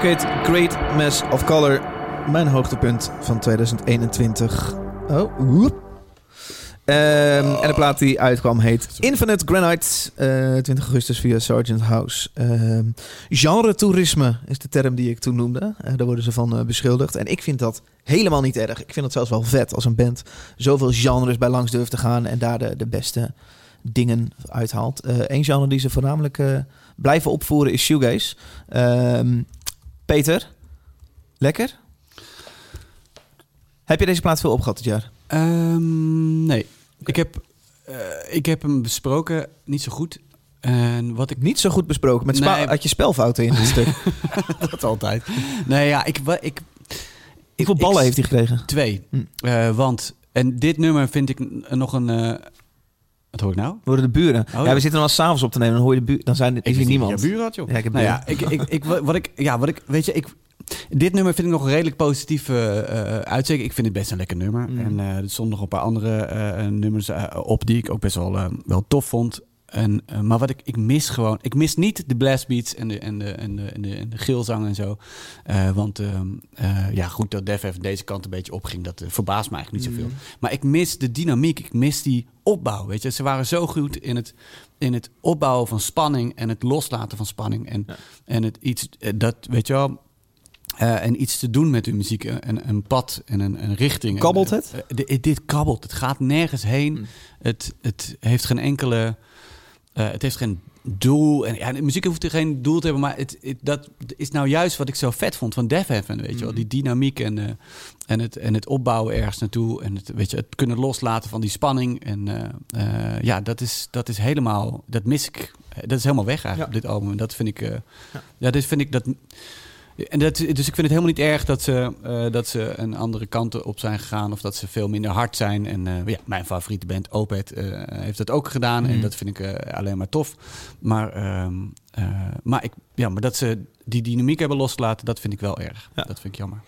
Heet Great Mass of Color. Mijn hoogtepunt van 2021. Oh. Ehm, en de plaat die uitkwam heet Infinite Granite. eh, 20 augustus via Sergeant House. Ehm genre toerisme is de term die ik toen noemde. Eh, daar worden ze van eh, beschuldigd. En ik vind dat helemaal niet erg. Ik vind het zelfs wel vet als een band zoveel genres bij langs durft te gaan. En daar de, de beste dingen uithaalt. Eén genre die ze voornamelijk eh, blijven opvoeren is shoegaze. Ehm, Peter, lekker? Heb je deze plaat veel opgehad dit jaar? Ehm, nee, ik heb, eh, ik heb hem besproken, niet zo goed. En wat ik Niet zo goed besproken. Met Nee. had je spelfouten in dit stuk. dat altijd. Nee, ja, ik, ik, Hoeveel ballen ik- heeft hij gekregen? Twee. Hm. Eh, want, en dit nummer vind ik nog een... eh, wat hoor ik nou? Worden de buren. Oh, ja, ja. we zitten dan s'avonds op te nemen. Dan hoor je de buren. Dan zijn er, is niet niemand. je buren had, joh. Ja, ik heb nou ja, ik, ik, ik, wa- wat ik, ja, wat ik, weet je, ik, dit nummer vind ik nog een redelijk positieve eh uitsteek. Ik vind het best een lekker nummer. Mm. En eh, er stonden nog een paar andere eh, nummers eh, op die ik ook best wel, eh, wel tof vond. En, eh, maar wat ik, ik mis gewoon, ik mis niet de blastbeats en de, en de, en de, en de, en de geelzang en zo. Eh, want ehm, eh, ja, goed dat Def even deze kant een beetje opging, dat verbaast me eigenlijk niet zoveel. Maar ik mis de dynamiek, ik mis die opbouw. Weet je, ze waren zo goed in het, in het opbouwen van spanning en het loslaten van spanning. En, en het iets dat, weet je wel. en iets te doen met uw muziek, een, een pad en een, een richting. Kabbelt En, het? di- dit kabbelt. Het gaat nergens heen. Mm. Het, het heeft geen enkele. Eh, het heeft geen doel. En ja, de muziek hoeft er geen doel te hebben, maar het, het- dat is nou juist wat ik zo vet vond van Def Heaven, weet je wel. Die dynamiek en, eh, en, het, en het opbouwen ergens naartoe. En het, weet je, het kunnen loslaten van die spanning. En eh, ja, dat is, dat is helemaal, dat mis ik. Dat is helemaal weg eigenlijk op dit album. En dat vind ik, ja. dit vind ik dat. En dat, dus ik vind het helemaal niet erg dat ze, eh, dat ze een andere kant op zijn gegaan. Of dat ze veel minder hard zijn. En eh, ja, mijn favoriete band, Opeth, eh, heeft dat ook gedaan. En Mhm. dat vind ik alleen maar tof. Maar, ehm, eh, maar, ik, ja, maar dat ze die dynamiek hebben losgelaten, dat vind ik wel erg. Ja. Dat vind ik jammer.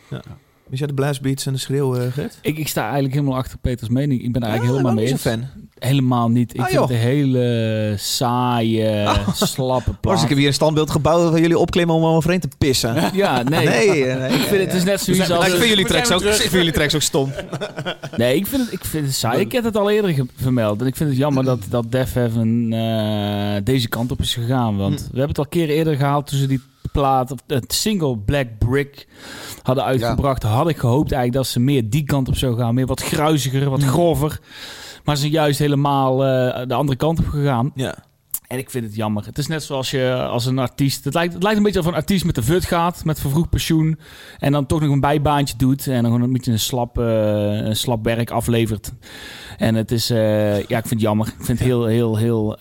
Is jij de blastbeats en de schreeuw, Gert? Ik, ik sta eigenlijk helemaal achter Peters mening. Ik ben eigenlijk helemaal mee niet eens. fan. Helemaal niet. Ik Ah, vind joh. het een hele saaie, slappe Hoor, plaat. dus ik heb hier een standbeeld gebouwd waar jullie opklimmen om overheen te pissen. Ja, nee. Nee, nee. Ik vind het, is net zoiets Nou, als... ik vind jullie tracks ook, weer ik vind jullie tracks ook stom. Nee, ik vind het, ik vind het saai. Ik heb het al eerder ge- vermeld. En ik vind het jammer dat, dat Def Heaven eh, deze kant op is gegaan. Want Hm. we hebben het al een keer eerder gehaald toen ze die plaat, of het single Black Brick hadden uitgebracht. Had ik gehoopt eigenlijk dat ze meer die kant op zou gaan. Meer wat gruiziger, wat grover. Maar ze zijn juist helemaal eh, de andere kant op gegaan. Ja. En ik vind het jammer. Het is net zoals je als een artiest. Het lijkt, het lijkt een beetje of een artiest met de VUT gaat, met vervroegd pensioen. En dan toch nog een bijbaantje doet. En dan gewoon een beetje een slap, eh, een slap werk aflevert. En het is, eh, ja, ik vind het jammer. Ik vind het heel, heel, heel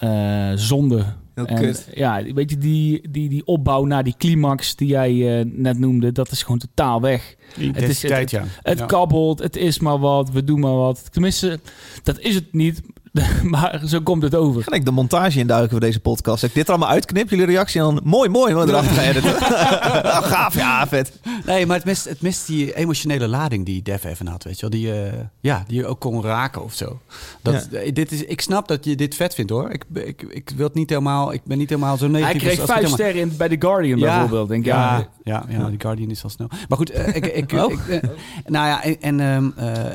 zonde. Heel En, kut. Ja, weet je, die, die, die opbouw naar die climax die jij eh, net noemde, dat is gewoon totaal weg. Intensiteit, ja. Het Ja. kabbelt, het is maar wat, we doen maar wat. Tenminste, dat is het niet, maar zo komt het over. Ga ik de montage induiken voor deze podcast. Als ik dit er allemaal uitknip, jullie reactie en dan mooi, mooi, wat erachter ga editen. nou, gaaf, ja, vet. Nee, maar het mist, het mist die emotionele lading die Def even had, weet je wel. Die, eh, ja, die je ook kon raken of zo. Dat, eh, dit is, ik snap dat je dit vet vindt, hoor. Ik, ik, ik wil het niet helemaal, ik ben niet helemaal zo negatief. Hij kreeg als- als vijf helemaal- sterren in, bij The Guardian bijvoorbeeld. Denk, ik, ja, ja, ja, ja, die Guardian is al snel. Maar goed, eh, ik, ik, Oh. ik, nou ja, en, en, ehm, eh,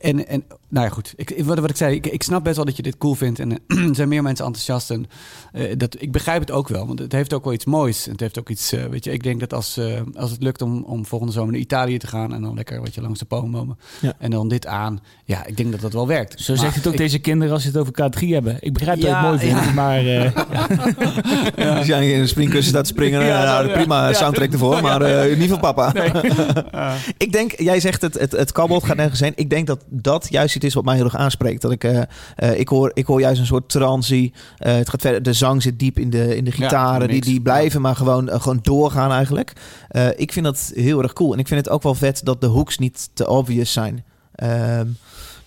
en, en nou ja, goed. Ik, wat, wat ik zei, ik, ik snap best wel dat je dit cool vindt. En eh, er zijn meer mensen enthousiast. En, eh, dat, ik begrijp het ook wel, want het heeft ook wel iets moois. Het heeft ook iets, eh, weet je, ik denk dat als, eh, als het lukt om, om volgende zomer naar Italië te gaan... en dan lekker wat je langs de bomen Ja. en dan dit aan. Ja, ik denk dat dat wel werkt. Zo Maar zegt het ook ik- deze kinderen als ze het over K3 hebben. Ik begrijp dat Ja, je het mooi vindt, ja. maar... eh, Als jij in een springkussen staat te springen, Ja, nou, ja. prima Ja. soundtrack ervoor, maar eh, niet van papa. ik denk, jij zegt het, het, het kabbelt gaat nergens heen. Ik denk dat dat juist is wat mij heel erg aanspreekt. Dat ik, eh, eh, ik, hoor, ik hoor juist een soort transie. Eh, het gaat verder, de zang zit diep in de, in de Ja, gitaren. die, die blijven maar gewoon, gewoon doorgaan eigenlijk. Eh, ik vind dat heel erg cool. En ik vind het ook wel vet dat de hooks niet te obvious zijn. Ehm,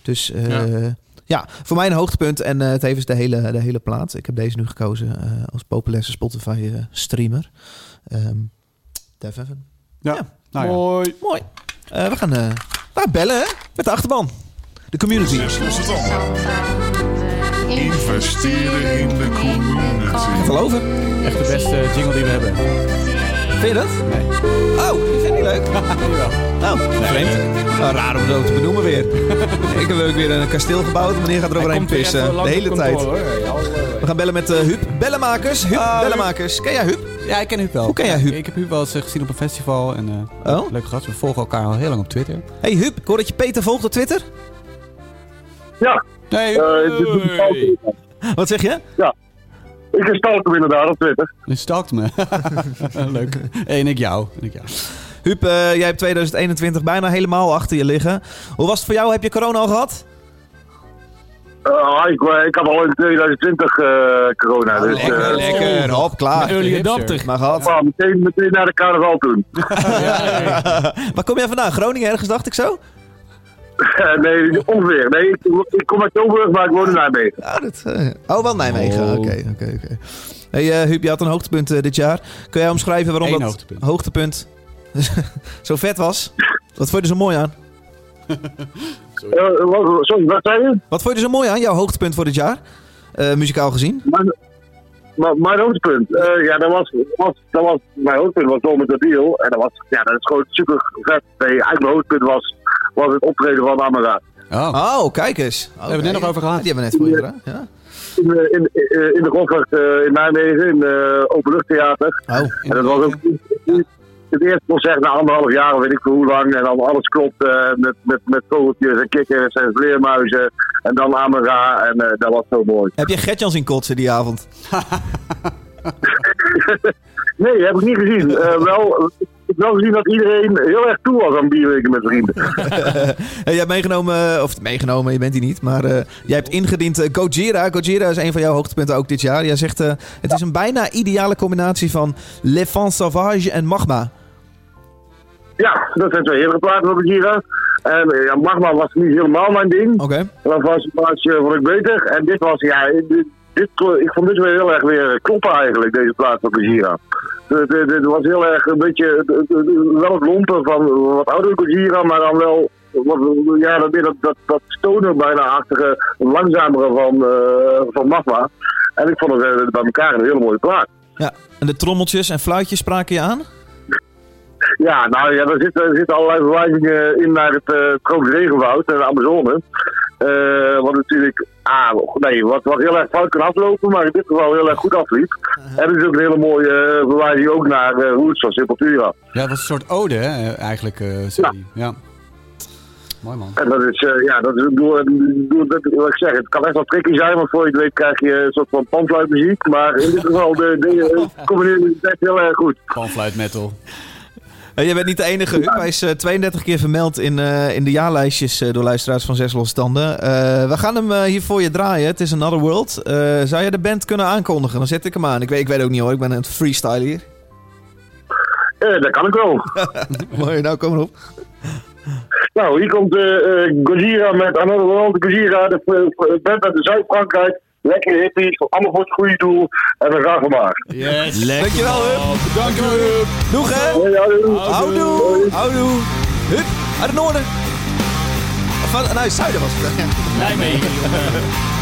dus eh, ja. Ja. voor mij een hoogtepunt en eh tevens de hele, de hele plaat. Ik heb deze nu gekozen eh, als populairste Spotify streamer. Ehm Def Evan. Ja, Ja. nou ja. Mooi. Mooi. Eh, we, gaan, eh, we gaan bellen hè? met de achterban. De community. Tanden. Investeren in de community. Geloven. Echt de beste jingle die we hebben. Vind je dat? Nee. Oh, die vind je niet leuk? Nou, vreemd. Nou, raar om zo te benoemen weer. ik heb ook weer een kasteel gebouwd. Meneer gaat er overheen pissen. De hele tijd. We gaan bellen met eh Huub. Bellenmakers. Huub, Huub. Bellenmakers. Ken jij Huub? Ja, ik ken Huub wel. Hoe ken jij Ja, Huub? Ik heb Huub wel eens eh, gezien op een festival. En, eh, Oh? Leuk gast. We volgen elkaar al heel lang op Twitter. Hey Huub, ik hoor dat je Peter volgt op Twitter. Ja, Nee, eh, Wat zeg je? ik stalk hem inderdaad op Twitter. je stalkt me. Leuk. En ik jou. En ik jou. Huub, eh, jij hebt 2021 bijna helemaal achter je liggen. Hoe was het voor jou? Heb je corona al gehad? Eh, ik, ik had al in 2020 eh, corona. dus, lekker, lekker. Hop, klaar. Early adapter. Maar gehad. maar meteen, meteen naar de carnaval toen. Waar kom jij vandaan? Groningen ergens, dacht ik zo? nee, ongeveer. Nee, ik, ik kom uit Tilburg, maar ik woon in Nijmegen. Ja, dat, eh, oh, wel Nijmegen. Oh. Oké, oké, oké. Hey eh, Huub, je had een hoogtepunt eh, dit jaar. Kun jij omschrijven waarom Eén dat hoogtepunt. hoogtepunt zo vet was? Wat vond je er zo mooi aan? Wat, sorry, wat zei je? Wat vond je er zo mooi aan, jouw hoogtepunt voor dit jaar? Eh, muzikaal gezien? Mijn, mijn, mijn hoogtepunt. Eh, ja, dat was, was, dat was, mijn hoogtepunt was Dom met de Deal. En dat was, ja, dat is gewoon super vet. Nee, eigenlijk mijn hoogtepunt was, was het optreden van Amara. Oh. Oh, kijk eens. hebben het net nog over gehad. Die hebben we net voor je gedaan. Ja. In, de- in, in, in de Goffert eh, in Nijmegen, in de Openluchttheater. Oh, En dat was ook het eerste concert na anderhalf jaar, of weet ik veel hoe lang. En dan alles klopt eh, met, met, met vogeltjes en kikkers en vleermuizen. En dan Amara. En eh, dat was zo mooi. heb je Gertjan zien kotsen die avond? Nee, heb ik niet gezien. Eh, wel, heb wel gezien dat iedereen heel erg toe was aan bierweken met vrienden. Jij hebt meegenomen, eh, of meegenomen, je bent hier niet, maar eh, jij hebt ingediend eh, Gojira. Gojira is een van jouw hoogtepunten ook dit jaar. Jij zegt, het is een bijna ideale combinatie van Le Fan Sauvage en Magma. Ja, dat zijn twee heerlijke platen op de Gira. En ja, Magma was niet helemaal mijn ding. Oké. Dat was, eh, vond ik beter. En dit was, ja, dit, dit, ik vond dit weer heel erg weer kloppen eigenlijk, deze plaat op de Gira. Het, het- het was heel erg een beetje, het- het- het- wel het lompen van wat oudere Gojira, maar dan wel, wat, ja, dat, dat, dat, dat stoner bijna achtige, langzamere van, eh, van Magma. En ik vond het eh, bij elkaar een hele mooie plaat. Ja. En de trommeltjes en fluitjes spraken je aan? Ja, nou ja, er zitten, er zitten allerlei verwijzingen in naar het uh, tropisch regenwoud en de Amazone. Eh, wat natuurlijk, ah, nee, wat, wat heel erg fout kan aflopen, maar in dit geval heel erg goed afliep. En er is ook een hele mooie eh, verwijzing ook naar uh, Roots van Sepultura. Ja, het was een soort ode, hè, eigenlijk, uh, ja. ja. Mooi man. En dat is, uh, ja, dat is, door, door, dat, wat ik zeg, het kan echt wel tricky zijn, want voor je het weet krijg je een soort van panfluitmuziek. Maar in dit geval, de, de, combineren het echt heel erg goed. Panfluit metal. Uh, je bent niet de enige, Huub. Hij is uh, 32 keer vermeld in, uh, in de jaarlijstjes door luisteraars van Zes Losstanden. we gaan hem hier voor je draaien. Het is Another World. zou je de band kunnen aankondigen? Dan zet ik hem aan. Ik weet, ik weet ook niet hoor, ik ben een freestyle hier. dat kan ik wel. Mooi, nou kom erop. Nou, hier komt uh, Gojira met Another World. Gojira, de band uit Zuid-Frankrijk. Lekker hippie, allemaal voor het goede doel. En dan gaan we maar. Yes. Dankjewel, Huub. Dankjewel, Huub. Doeg, hè? Houdoe. Houdoe. Houdoe. Huub, uit het noorden. Of van, nou, het zuiden was het. Nijmegen.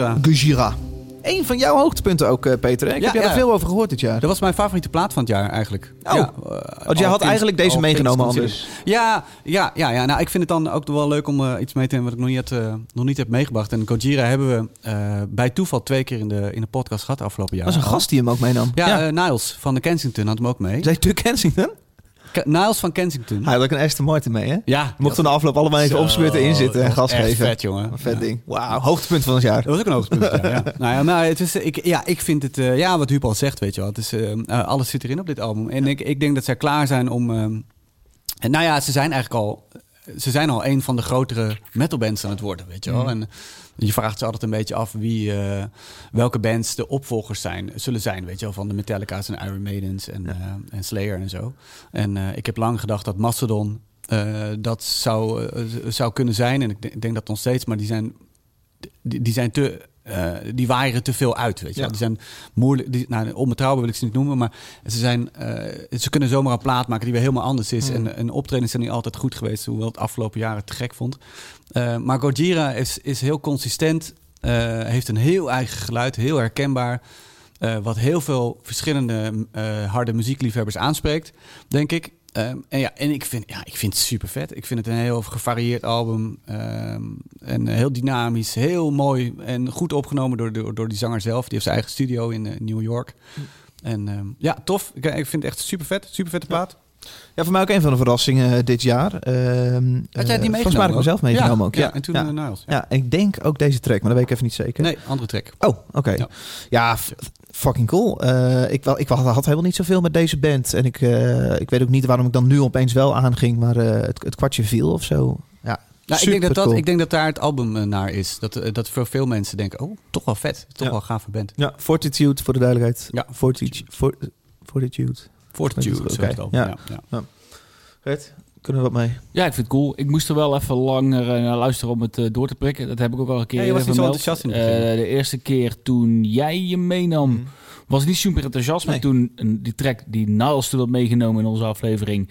Gojira. Gujira. Eén van jouw hoogtepunten ook, eh, Peter. hè? Ik Ja, heb ja. er veel over gehoord dit jaar. Dat was mijn favoriete plaat van het jaar eigenlijk. Oh. Ja, Want eh, jij all had eigenlijk deze meegenomen anders. Ja, ja, ja, ja. Nou, ik vind het dan ook wel leuk om eh, iets mee te nemen wat ik nog niet, had, eh, nog niet heb meegebracht. En Gojira hebben we eh, bij toeval twee keer in de, in de podcast gehad afgelopen jaar. Dat was een gast die hem ook meenam. Ja, eh, Niles van de Kensington had hem ook mee. Zei tu Kensington? Niles van Kensington. Hij had ook een Aston Martin mee, hè? Ja. Mochten na afloop allemaal even Zo, opsputten inzitten en gas echt geven. vet, jongen. Een vet Ja. ding. Wauw, hoogtepunt van het jaar. Dat was ook een hoogtepunt. ja, ja. Nou ja, maar het is, ik, ja, ik vind het, eh, ja, wat Huub al zegt, weet je wel. Het is, eh, eh, alles zit erin op dit album. En ik, ik denk dat zij klaar zijn om. en nou ja, ze zijn eigenlijk al. Ze zijn al een van de grotere metalbands aan het worden, weet je wel. En je vraagt ze altijd een beetje af wie, eh, welke bands de opvolgers zijn, zullen zijn, weet je wel. Van de Metallica's en Iron Maidens en, eh, en Slayer en zo. En eh, ik heb lang gedacht dat Mastodon eh, dat zou, zou kunnen zijn. En ik denk, ik denk dat nog steeds, maar die zijn die, die zijn te. Eh, die waaieren te veel uit, weet je. Ja. Die zijn moeilijk. Die, nou, onbetrouwbaar wil ik ze niet noemen, maar ze zijn. eh, ze kunnen zomaar een plaat maken die weer helemaal anders is. En, en optredens zijn niet altijd goed geweest, hoewel het afgelopen jaren te gek vond. Eh, maar Gojira is, is heel consistent, heeft een heel eigen geluid, heel herkenbaar. wat heel veel verschillende harde muziekliefhebbers aanspreekt, denk ik. Ehm, en ja, en ik vind, ja, ik vind het super vet. Ik vind het een heel gevarieerd album. ehm, en eh, heel dynamisch, heel mooi en goed opgenomen door, door, door die zanger zelf. Die heeft zijn eigen studio in eh, New York. En ehm, ja, tof. Ik, ik vind het echt super vet. Super vette plaat. Ja, voor mij ook een van de verrassingen eh, dit jaar. Had jij eh, die meegenomen? Volgens mij had ik hem zelf meegenomen ja, ook. Ja, Ja, en toen ja. eh, Niles. Ja, ik denk ook deze track, maar dat weet ik even niet zeker. Nee, andere track. Oh, oké. Ja. Fucking cool. Eh, ik, wel, ik had, had helemaal niet zoveel met deze band. En ik, eh, ik weet ook niet waarom ik dan nu opeens wel aanging, maar eh, het, het kwartje viel of zo. Ja, Nou, ik, denk dat dat, ik denk dat daar het album naar is. Dat, dat voor veel mensen denken, oh, toch wel vet. Toch Ja. wel een gave band. Ja, Fortitude voor de duidelijkheid. Ja. Fortitude. For, fortitude. Fortitude, het album. ja. Ja. Ja. Kunnen we wat mee? Ja, ik vind het cool. Ik moest er wel even langer eh, naar luisteren om het eh, door te prikken. Dat heb ik ook al een keer Ja, je was niet zo enthousiast in het begin. Eh, de eerste keer toen jij je meenam, was ik niet super enthousiast. Maar Nee. toen die track die Niles toen had meegenomen in onze aflevering...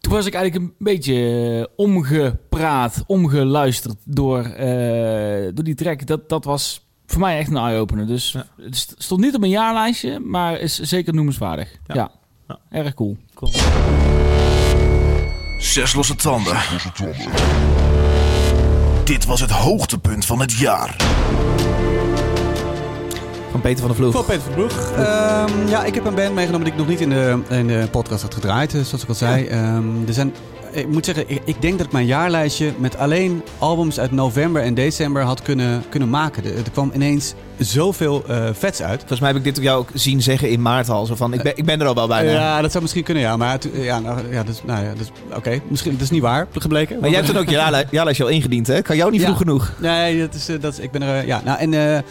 Toen was ik eigenlijk een beetje eh, omgepraat, omgeluisterd door, eh, door die track. Dat, dat was voor mij echt een eye-opener. Dus Ja. het st- stond niet op mijn jaarlijstje, maar is zeker noemenswaardig. Ja. Ja, Ja. erg cool. Zes losse tanden. Dit was het hoogtepunt van het jaar. Van Peter van der Vloeg. Voor Peter van Broeg. Ehm, ja, ik heb een band meegenomen die ik nog niet in de, in de podcast had gedraaid, eh, zoals ik al zei. Ehm, er zijn, ik moet zeggen, ik, ik denk dat ik mijn jaarlijstje met alleen albums uit november en december had kunnen, kunnen maken. Er, er kwam ineens zoveel eh, vets uit. Volgens mij heb ik dit op jou ook zien zeggen in maart al. Zo van, ik ben, ik ben er al wel bijna. Ja, dat zou misschien kunnen, ja. Maar ja, nou, ja, dus, nou ja, dus, oké. Misschien, dat is niet waar, gebleken. Maar jij hebt dan ook je jaarlij- jaarlijstje al ingediend, hè? Kan jou niet Ja. vroeg genoeg. Nee, dat is, eh, dat is, ik ben er, eh, ja. Nou, en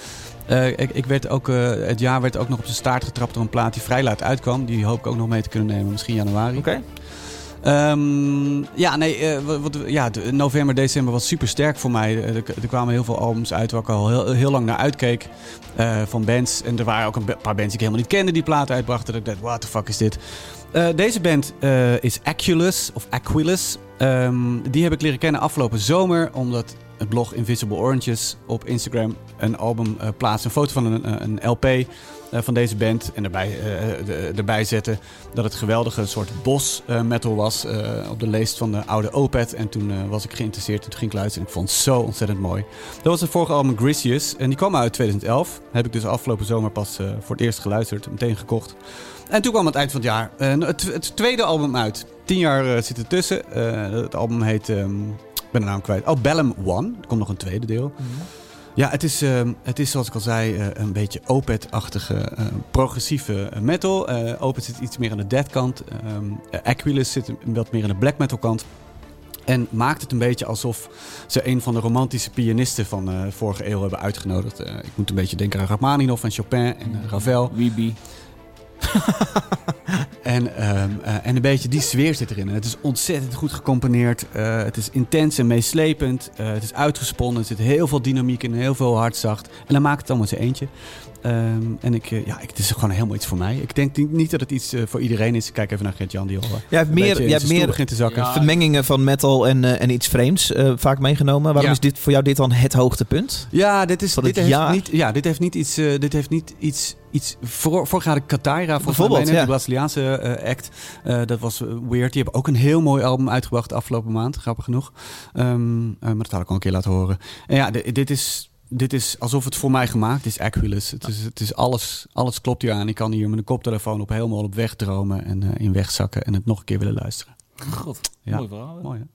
ik, ik werd ook, het jaar werd ook nog op zijn staart getrapt door een plaat die vrij laat uitkwam. Die hoop ik ook nog mee te kunnen nemen, misschien januari. Oké. Ehm, ja, nee, eh, wat, ja, november, december was super sterk voor mij. Er, er kwamen heel veel albums uit waar ik al heel, lang naar uitkeek. eh, van bands. En er waren ook een paar bands die ik helemaal niet kende die platen uitbrachten. Dat ik dacht, what the fuck is dit? Eh, deze band eh, is Aculus, of Aquilus. Ehm, die heb ik leren kennen afgelopen zomer, omdat het blog Invisible Oranges op Instagram een album eh plaatst. Een foto van een, een LP eh, van deze band. En eh, de- erbij zetten dat het geweldige soort bos eh, metal was eh, op de leest van de oude Opeth. En toen eh, was ik geïnteresseerd en toen ging ik luisteren. En ik vond het zo ontzettend mooi. Dat was het vorige album Grisius. En die kwam uit 2011. Heb ik dus afgelopen zomer pas eh, voor het eerst geluisterd. Meteen gekocht. En toen kwam het eind van het jaar eh, het, het tweede album uit. Tien jaar eh, zit er tussen. Eh, het album heet... ehm, ik ben de naam kwijt. Oh, Bellum One. Er komt nog een tweede deel. Ja, het is, ehm, het is zoals ik al zei eh, een beetje Opeth-achtige eh, progressieve eh, metal. Opeth zit iets meer aan de death kant. Ehm, eh, Aquilus zit wat meer aan de black metal kant. En maakt het een beetje alsof ze een van de romantische pianisten van eh vorige eeuw hebben uitgenodigd. Ik moet een beetje denken aan Rachmaninoff en Chopin en Ravel. Weeby. en, ehm, eh, en een beetje die sfeer zit erin. Het is ontzettend goed gecomponeerd. Eh, het is intens en meeslepend. Eh, het is uitgesponnen. Er zit heel veel dynamiek in, heel veel hardzacht. En dan maakt het allemaal zijn eentje. Ehm, en ik, eh, ja, ik, het is gewoon helemaal iets voor mij. Ik denk niet, dat het iets eh, voor iedereen is. Kijk even naar Gert-Jan, die al eh, Jij hebt meer, jij hebt meer begint te zakken. Ja. vermengingen van metal en, en iets vreemds vaak meegenomen. Waarom Ja. is dit voor jou dit dan het hoogtepunt? Ja, dit, is, dit, heeft jaar? niet, ja, dit heeft niet iets. dit heeft niet iets. iets voor, voorgaande Kataira, Bijvoorbeeld, mij, ja. de Braziliaanse act. Dat was weird. Die hebben ook een heel mooi album uitgebracht afgelopen maand, grappig genoeg. Ehm, eh, maar dat had ik al een keer laten horen. En ja, di- dit is. Dit is alsof het voor mij gemaakt is, Aquilus. Het is, het is alles, alles klopt hier aan. Ik kan hier met een koptelefoon op helemaal op weg dromen en eh, in wegzakken en het nog een keer willen luisteren. God, Ja. mooi verhaal. hè? Mooi hè?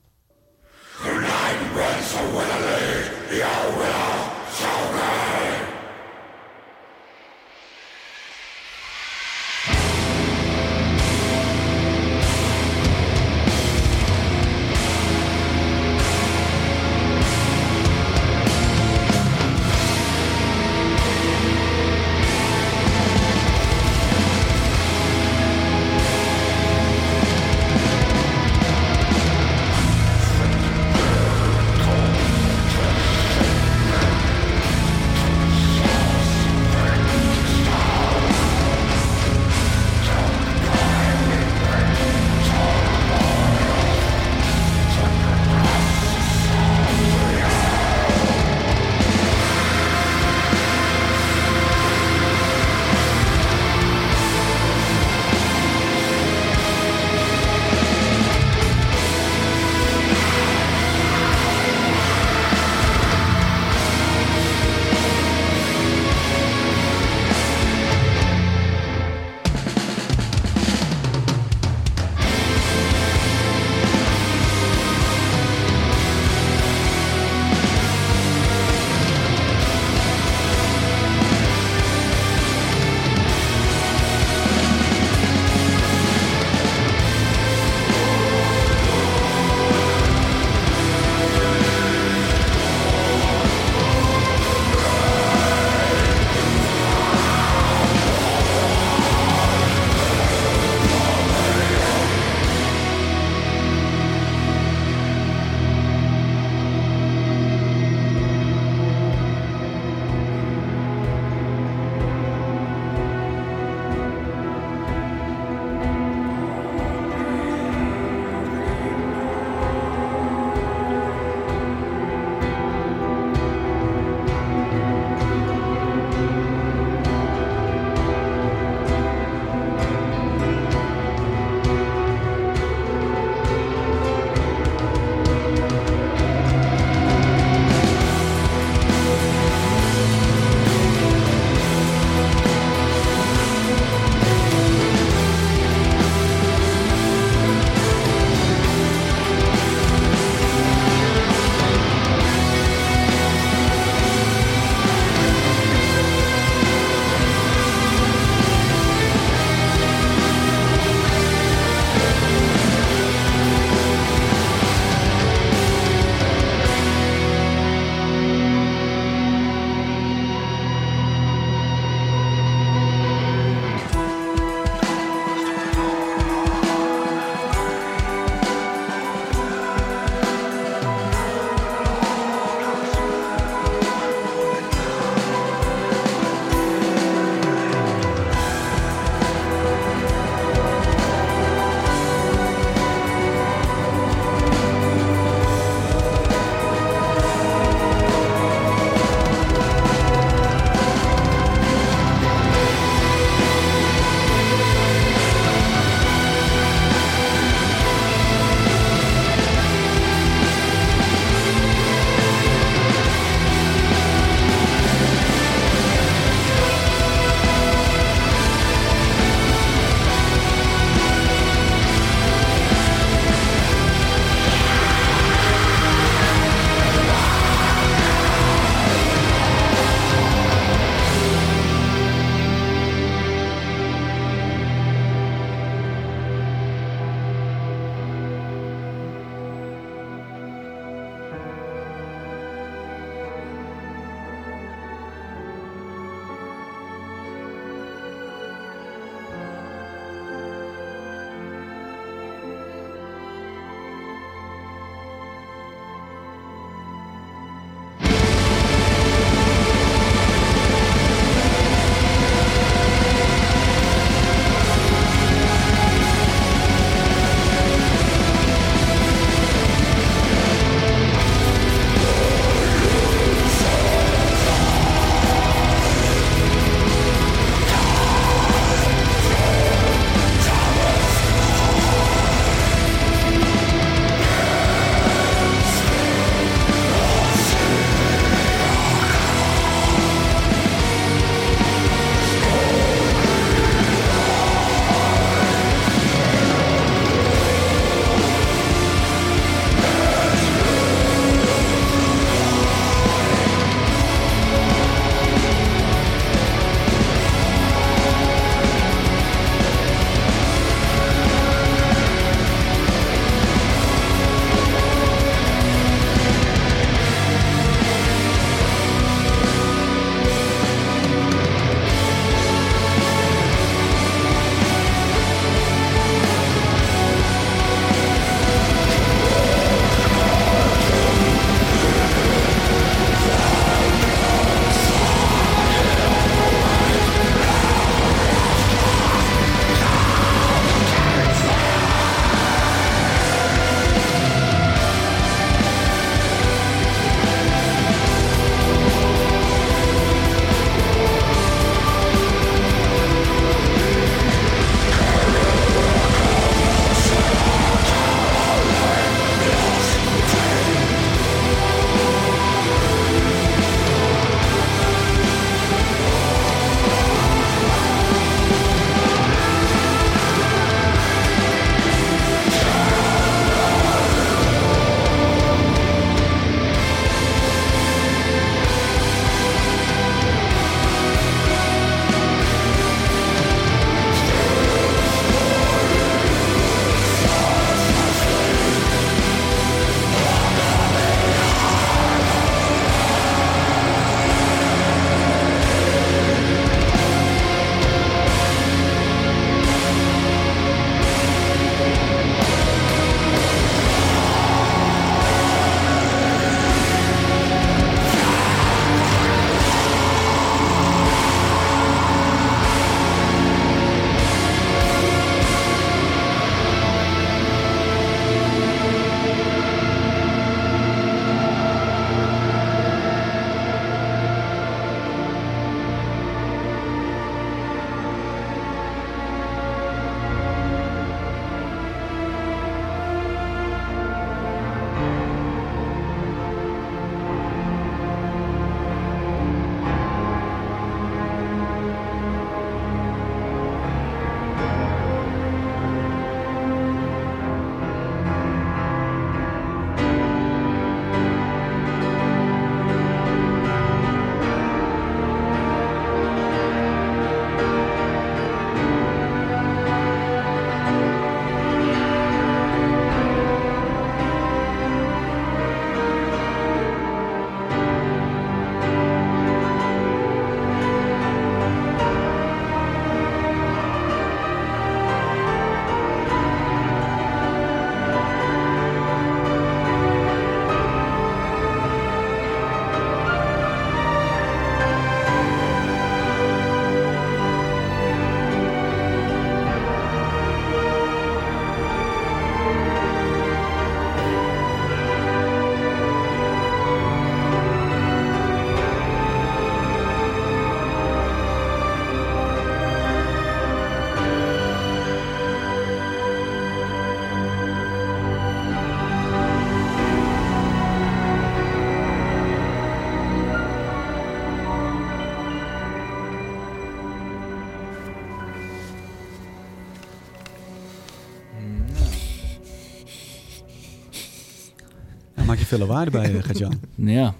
Veel lawaai erbij, uh, Gert-Jan. Ja.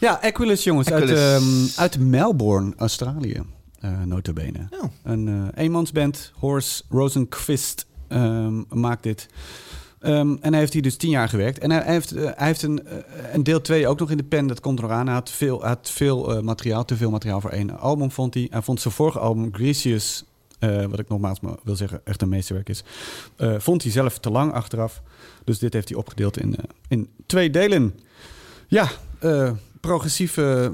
Ja, Aquilus jongens, Uit, ehm, uit Melbourne, Australië. eh notabene. Oh. Een eh, eenmansband, Horace Rosenquist, ehm, maakt dit. Ehm, en hij heeft hier dus tien jaar gewerkt. En hij, hij heeft, eh, hij heeft een, eh, een deel 2 ook nog in de pen. Dat komt er nog aan. Hij had veel, had veel eh, materiaal, te veel materiaal voor één album, vond hij. Hij vond zijn vorige album, Grecius, eh, wat ik nogmaals maar wil zeggen, echt een meesterwerk is. eh, vond hij zelf te lang achteraf. Dus dit heeft hij opgedeeld in, eh, in twee delen. Ja, eh, progressieve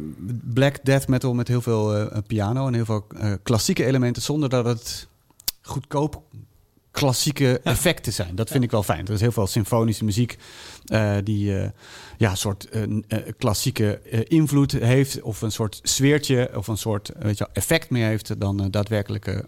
black death metal met heel veel eh, piano en heel veel klassieke elementen, zonder dat het goedkoop klassieke effecten zijn. Dat vind ik wel fijn. Er is heel veel symfonische muziek die ja, een soort klassieke invloed heeft, of een soort sfeertje, of een soort weet je, effect meer heeft dan daadwerkelijke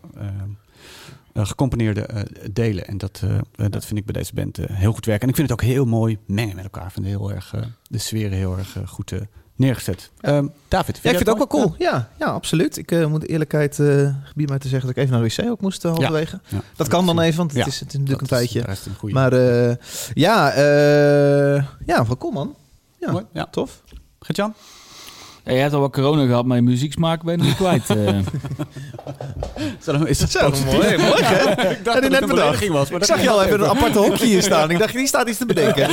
gecomponeerde eh, delen. En dat, eh, eh, dat vind ik bij deze band eh, heel goed werken. En ik vind het ook heel mooi mengen met elkaar. Ik vind heel erg, eh, de sferen heel erg eh, goed eh, neergezet. Ehm, David, Ja, ik vind het ook wel cool. Ja, ja absoluut. Ik eh, moet de eerlijkheid eh gebied mij te zeggen dat ik even naar de wc ook moest uh, halverwege. Dat kan dan even, want het is, het is natuurlijk Dat een is tijdje. rest een. Maar eh, ja, eh, ja, wel cool man. Ja, Mooi, ja. tof. Gert-Jan? Ja, je hebt al wat corona gehad, maar je muzieksmaak ben je nog niet kwijt. eh. Is dat Zo, mooi, mooi hè? Ik dacht Had hij net was, maar Ik zag je al even een aparte hokje hier staan. Ik dacht, die staat iets te bedenken.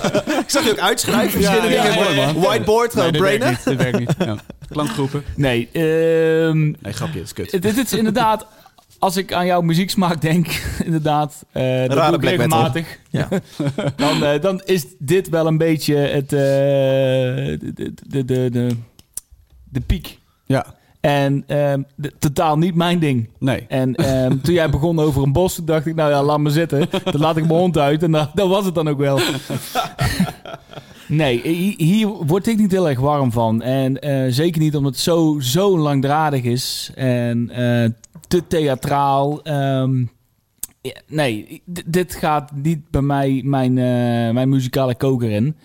ik zag je ook uitschrijven. verschillende ja, dingen. Whiteboard, Nee, dat werkt brainen. niet. Dat werkt niet. Ja. Klankgroepen. nee, ehm, Nee, grapje, het is kut. dit, is inderdaad... Als ik aan jouw muzieksmaak denk, inderdaad, eh dat doe ik regelmatig. Ja. dan, eh, dan is dit wel een beetje het, eh, de, de, de, de, de, piek. Ja, En ehm, de- totaal niet mijn ding. nee. En ehm, toen jij begon over een bos, dacht ik, nou ja, laat me zitten. Dan laat ik mijn hond uit en dat, dat was het dan ook wel. Nee, hi- hier word ik niet heel erg warm van. En eh, zeker niet omdat het zo, zo langdradig is. En eh, te theatraal. Ehm, nee, dit gaat niet bij mij mijn, eh, mijn muzikale koker in.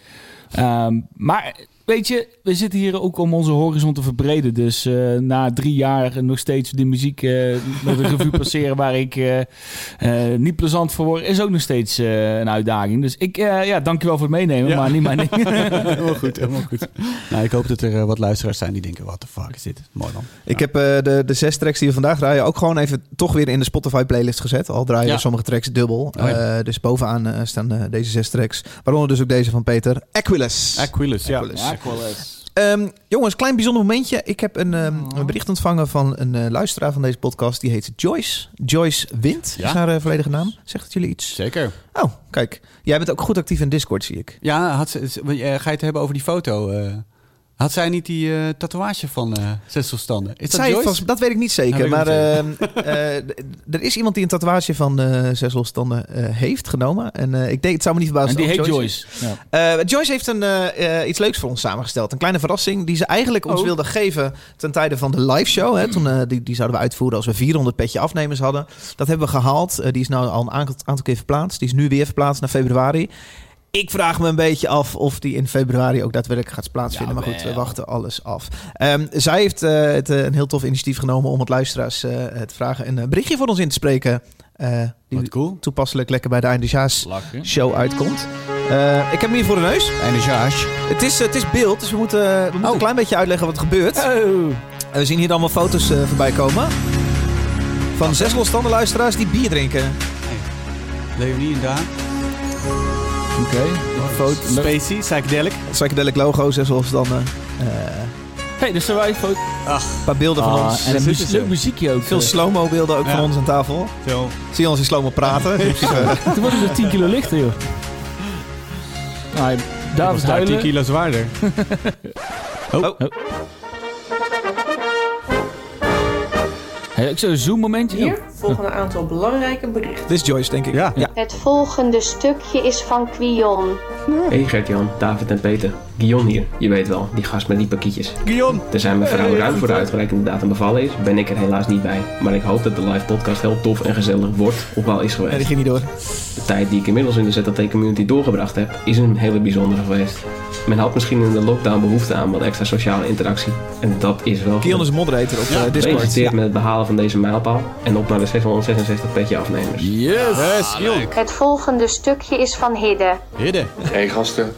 Maar weet je, we zitten hier ook om onze horizon te verbreden. Dus eh, na drie jaar nog steeds de muziek eh, met een revue passeren waar ik eh, eh, niet plezant voor word, is ook nog steeds eh, een uitdaging. Dus ik, eh ja, dankjewel voor het meenemen, Ja. maar niet mijn ding. helemaal goed, helemaal goed. Nou, ik hoop dat er eh, wat luisteraars zijn die denken, what the fuck is dit? Mooi man. Ik heb eh, de, de zes tracks die we vandaag draaien ook gewoon even toch weer in de Spotify playlist gezet. Al draaien Ja. sommige tracks dubbel. Oh ja. Eh, dus bovenaan eh, staan eh, deze zes tracks. Waaronder dus ook deze van Peter. Aquilus. Aquilus, ja. Aquilus. Ja, ik Ehm, jongens, klein bijzonder momentje. Ik heb een, ehm, een bericht ontvangen van een eh, luisteraar van deze podcast. Die heet Joyce. Joyce Wind Ja. is haar eh, volledige naam. Zegt het jullie iets? Zeker. Oh, kijk. Jij bent ook goed actief in Discord, zie ik. Ja, had ze, eh, ga je het hebben over die foto? eh? Had zij niet die eh, tatoeage van eh Zesselstanden? Is dat Zij heeft Joyce? vast- dat weet ik niet zeker. Weet maar ehm, eh, er is iemand die een tatoeage van eh zes losstanden eh, heeft genomen. En eh, ik denk, het zou me niet En verbazen. die als heet Joyce. Ja. Eh, Joyce heeft een, iets leuks voor ons samengesteld. Een kleine verrassing die ze eigenlijk ons Oh. wilde geven ten tijde van de live show. Hè. Toen, die, die zouden we uitvoeren als we 400 petje afnemers hadden. Dat hebben we gehaald. Eh, die is nou al een aantal, aantal keer verplaatst. Die is nu weer verplaatst naar februari. Ik vraag me een beetje af of die in februari ook daadwerkelijk gaat plaatsvinden. maar goed, we wachten alles af. Ehm, zij heeft eh, het, eh, een heel tof initiatief genomen om het luisteraars eh, te vragen een berichtje voor ons in te spreken. die cool. toepasselijk lekker bij de Eindejaars show uitkomt. Ik heb hem hier voor de neus. Het is, het is beeld, dus we moeten, we moeten Oh. een klein beetje uitleggen wat er gebeurt. Oh. We zien hier allemaal foto's voorbij komen. Van zes losstanden luisteraars die bier drinken. Leonie en Daan. Oké. Foto. Spacey, psychedelic. Psychedelic logo, zes losstanden. Eh Hey, dus zijn wij foto. een paar beelden van Ah, ons. en een zitten muzie- ze. leuk muziekje ook. Veel eh. slow-mo beelden ook Ja. van ons aan tafel. Veel. Zie je ons in slow-mo praten. Dus, eh, Toen wordt het weer 10 kilo lichter, joh. Nou, David was daar 10 huilen. kilo zwaarder. oh. Ik zou een zoom momentje. Hier volgen een aantal belangrijke berichten. dit is Joyce, denk ik. Ja. Ja. Het volgende stukje is van Quion. Hey Gert-Jan, David en Peter. Guion hier, je weet wel, die gast met die pakietjes. Guillaume. Er zijn mijn vrouw ruim voor de uitgerekende datum bevallen is, ben ik er helaas niet bij. Maar ik hoop dat de live podcast heel tof en gezellig wordt, of wel is Nee, die geweest. ging niet door. De tijd die ik inmiddels in de ZLT community doorgebracht heb, is een hele bijzondere geweest. Men had misschien in de lockdown behoefte aan wat extra sociale interactie. En dat is wel... Kion is een moderator op eh, Discord. Gefeliciteerd met het behalen van deze mijlpaal. En op naar de 666 petje afnemers. Yes! Het volgende stukje is van Hidde. Hidde. Hey gasten,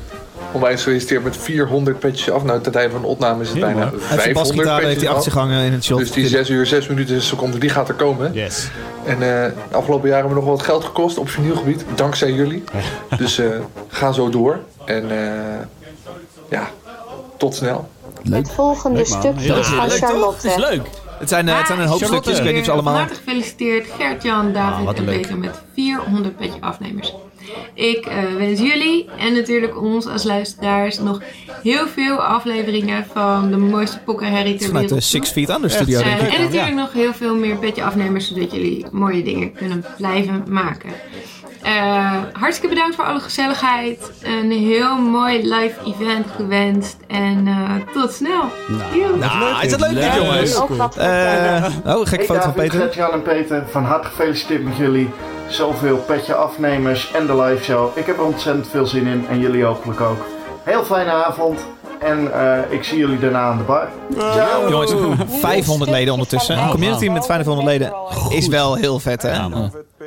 onwijs gefeliciteerd met 400 petjes af. Nou, ten tijde van de opname is het Heel bijna mooi. Hij heeft 500 basgitaar, heeft petjes af. achter zich hangen in het shot. Dus die 6 uur, 6 minuten en seconden, die gaat er komen. Yes. En eh, de afgelopen jaren hebben we nog wat geld gekost op vinylgebied. Dankzij jullie. Dus eh, ga zo door. En eh, ja, tot snel. Het volgende Leuk, stukje Ja, is van leuk? Charlotte. Het is leuk. Het zijn, eh, het zijn een hoop Charlotte. stukjes. Ik weet niet of ze allemaal... Van harte gefeliciteerd Gert-Jan, David wat en leuk. Peter met 400 petje afnemers. Ik eh, wens jullie en natuurlijk ons als luisteraars nog heel veel afleveringen van de mooiste pokkenherrie ter Vanuit de wereld. Six Feet Under studio, Eh, denk ik. en natuurlijk nog heel veel meer petje afnemers, zodat jullie mooie dingen kunnen blijven maken. Eh, hartstikke bedankt voor alle gezelligheid. Een heel mooi live event gewenst. En eh, tot snel. Joe. Nou, is dat leuk, dit, jongens? Ook wat Eh, oh, gekke foto van Peter. Jan en Peter, van harte gefeliciteerd met jullie. Zoveel petje afnemers en de live show. Ik heb er ontzettend veel zin in en jullie hopelijk ook. Heel fijne avond en eh, ik zie jullie daarna aan de bar. Ciao. Jongens, 500 leden ondertussen. Een community met 500 leden is wel heel vet, hè?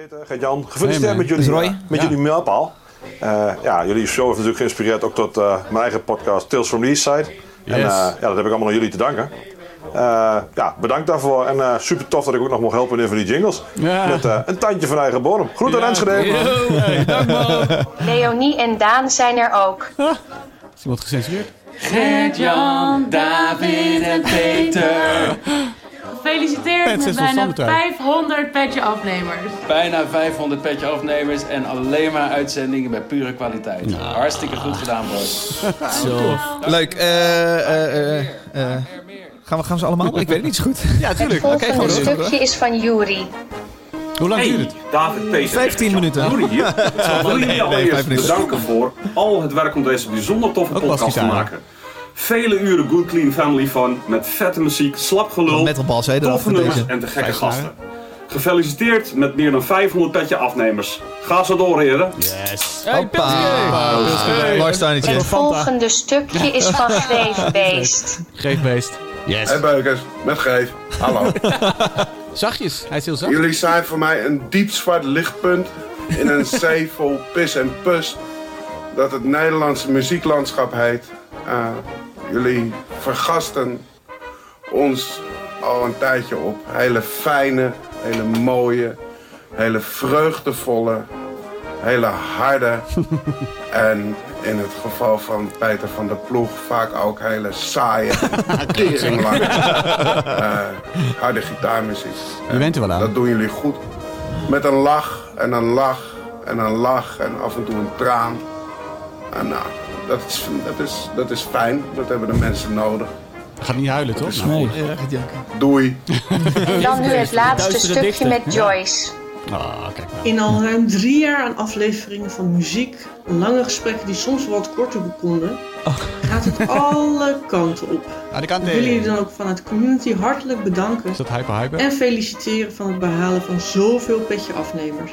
Peter, Gert-Jan, gefeliciteerd met jullie, Roy. eh, met Ja. jullie mijlpaal. Eh, ja, jullie show heeft natuurlijk geïnspireerd ook tot eh, mijn eigen podcast Tales from the East Side. En eh, ja, dat heb ik allemaal aan jullie te danken. Eh, ja, bedankt daarvoor. En eh, super tof dat ik ook nog mocht helpen in een van die jingles. Ja. Met eh, een tandje van eigen bodem. Groet aan Enschede. Yo, hey, dank man. Leonie en Daan zijn er ook. Is iemand gecensureerd? Gert-Jan, David en Peter. Gefeliciteerd Met bijna losse tanden 500 petje afnemers. Bijna 500 petje afnemers en alleen maar uitzendingen met pure kwaliteit. Hartstikke goed gedaan, bro. Zo. Leuk. eh, eh, eh, eh. Gaan we, gaan ze allemaal? Ik weet het niet zo goed. Ja, Het tuurlijk. Volgende gewoon door. stukje is van Yuri. Hoe lang duurt het? David Peter. 15 minuten. Hier. Ik wil jullie allereerst bedanken voor al het werk om deze bijzonder toffe Ook podcast te maken. Vele uren good clean family fun met vette muziek, slap gelul, toffe nummers deze. en te gekke Vijf gasten. Gefeliciteerd met meer dan 500 petje afnemers. Ga zo door, heren. Yes. Hey, Hoppa. Steinertje. Het volgende stukje is van Greefbeest. Geefbeest. Yes. Hey Beukers, met Geef. Hallo. Zachtjes. Hij is heel zacht. Jullie zijn voor mij een diep zwart lichtpunt in een zee vol pis en pus dat het Nederlandse muzieklandschap heet. Eh, jullie vergasten ons al een tijdje op hele fijne, hele mooie, hele vreugdevolle, hele harde en in het geval van Peter van der Ploeg vaak ook hele saaie, teringlange, eh, harde gitaarmuziek. Je bent er wel aan. Dat doen jullie goed. Met een lach en een lach en een lach en af en toe een traan. En nou, dat is, dat is, dat is fijn. Dat hebben de mensen nodig. Gaat niet huilen, toch? Nee. Doei. En dan nu het laatste stukje dichter. met Joyce. Ah, kijk nou. In al ruim drie jaar aan afleveringen van muziek, lange gesprekken die soms wel wat korter konden, gaat het alle kanten op. Ah, de kant Ik wil jullie dan ook vanuit de community hartelijk bedanken Is dat hyper hyper? en feliciteren van het behalen van zoveel petje afnemers.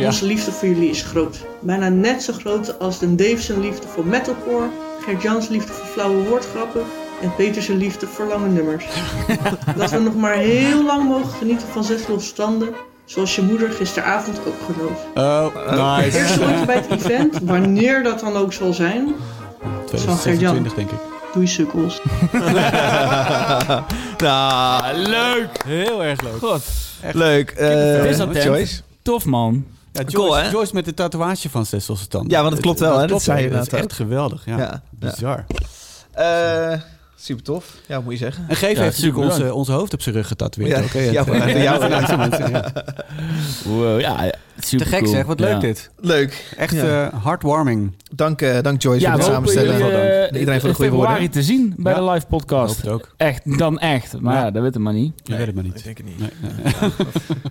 Ja. Onze liefde voor jullie is groot. Bijna net zo groot als de Davison liefde voor metalcore, Gert-Jans liefde voor flauwe woordgrappen en Peters liefde voor lange nummers. Dat we nog maar heel lang mogen genieten van zes losse tanden, zoals je moeder gisteravond ook genoot. Oh, nice. Eerste rondje bij het event, wanneer dat dan ook zal zijn. Van Gert-Jan. 2026, denk ik. Doei sukkels. Nou, leuk. Heel erg leuk. God. leuk. Eh attent. Joyce? Tof, man. Ja, Joyce, Cool, hè? Joyce met de tatoeage van Losse Tanden. Ja, want het klopt wel, hè? Dat klopt, zei je Dat is echt geweldig. Ja. Ja. Bizar. Eh, super tof. Ja, moet je zeggen? En Geef Ja, heeft natuurlijk onze, onze hoofd op zijn rug getatoeëerd. Ja, hè? ja, ja, ja. ja. Wow, ja, super Te gek cool. zeg, wat leuk Ja. dit. Leuk. Echt Ja. eh, heartwarming. Dank, eh, dank Joyce Ja, voor het samenstellen. jullie, eh, Iedereen voor de goede februari woorden. te zien bij Ja. de live podcast. Het ook. Echt, dan echt. Maar Ja. ja, dat weet ik maar niet. Je weet het maar niet. Denk ik niet. Nee, nee.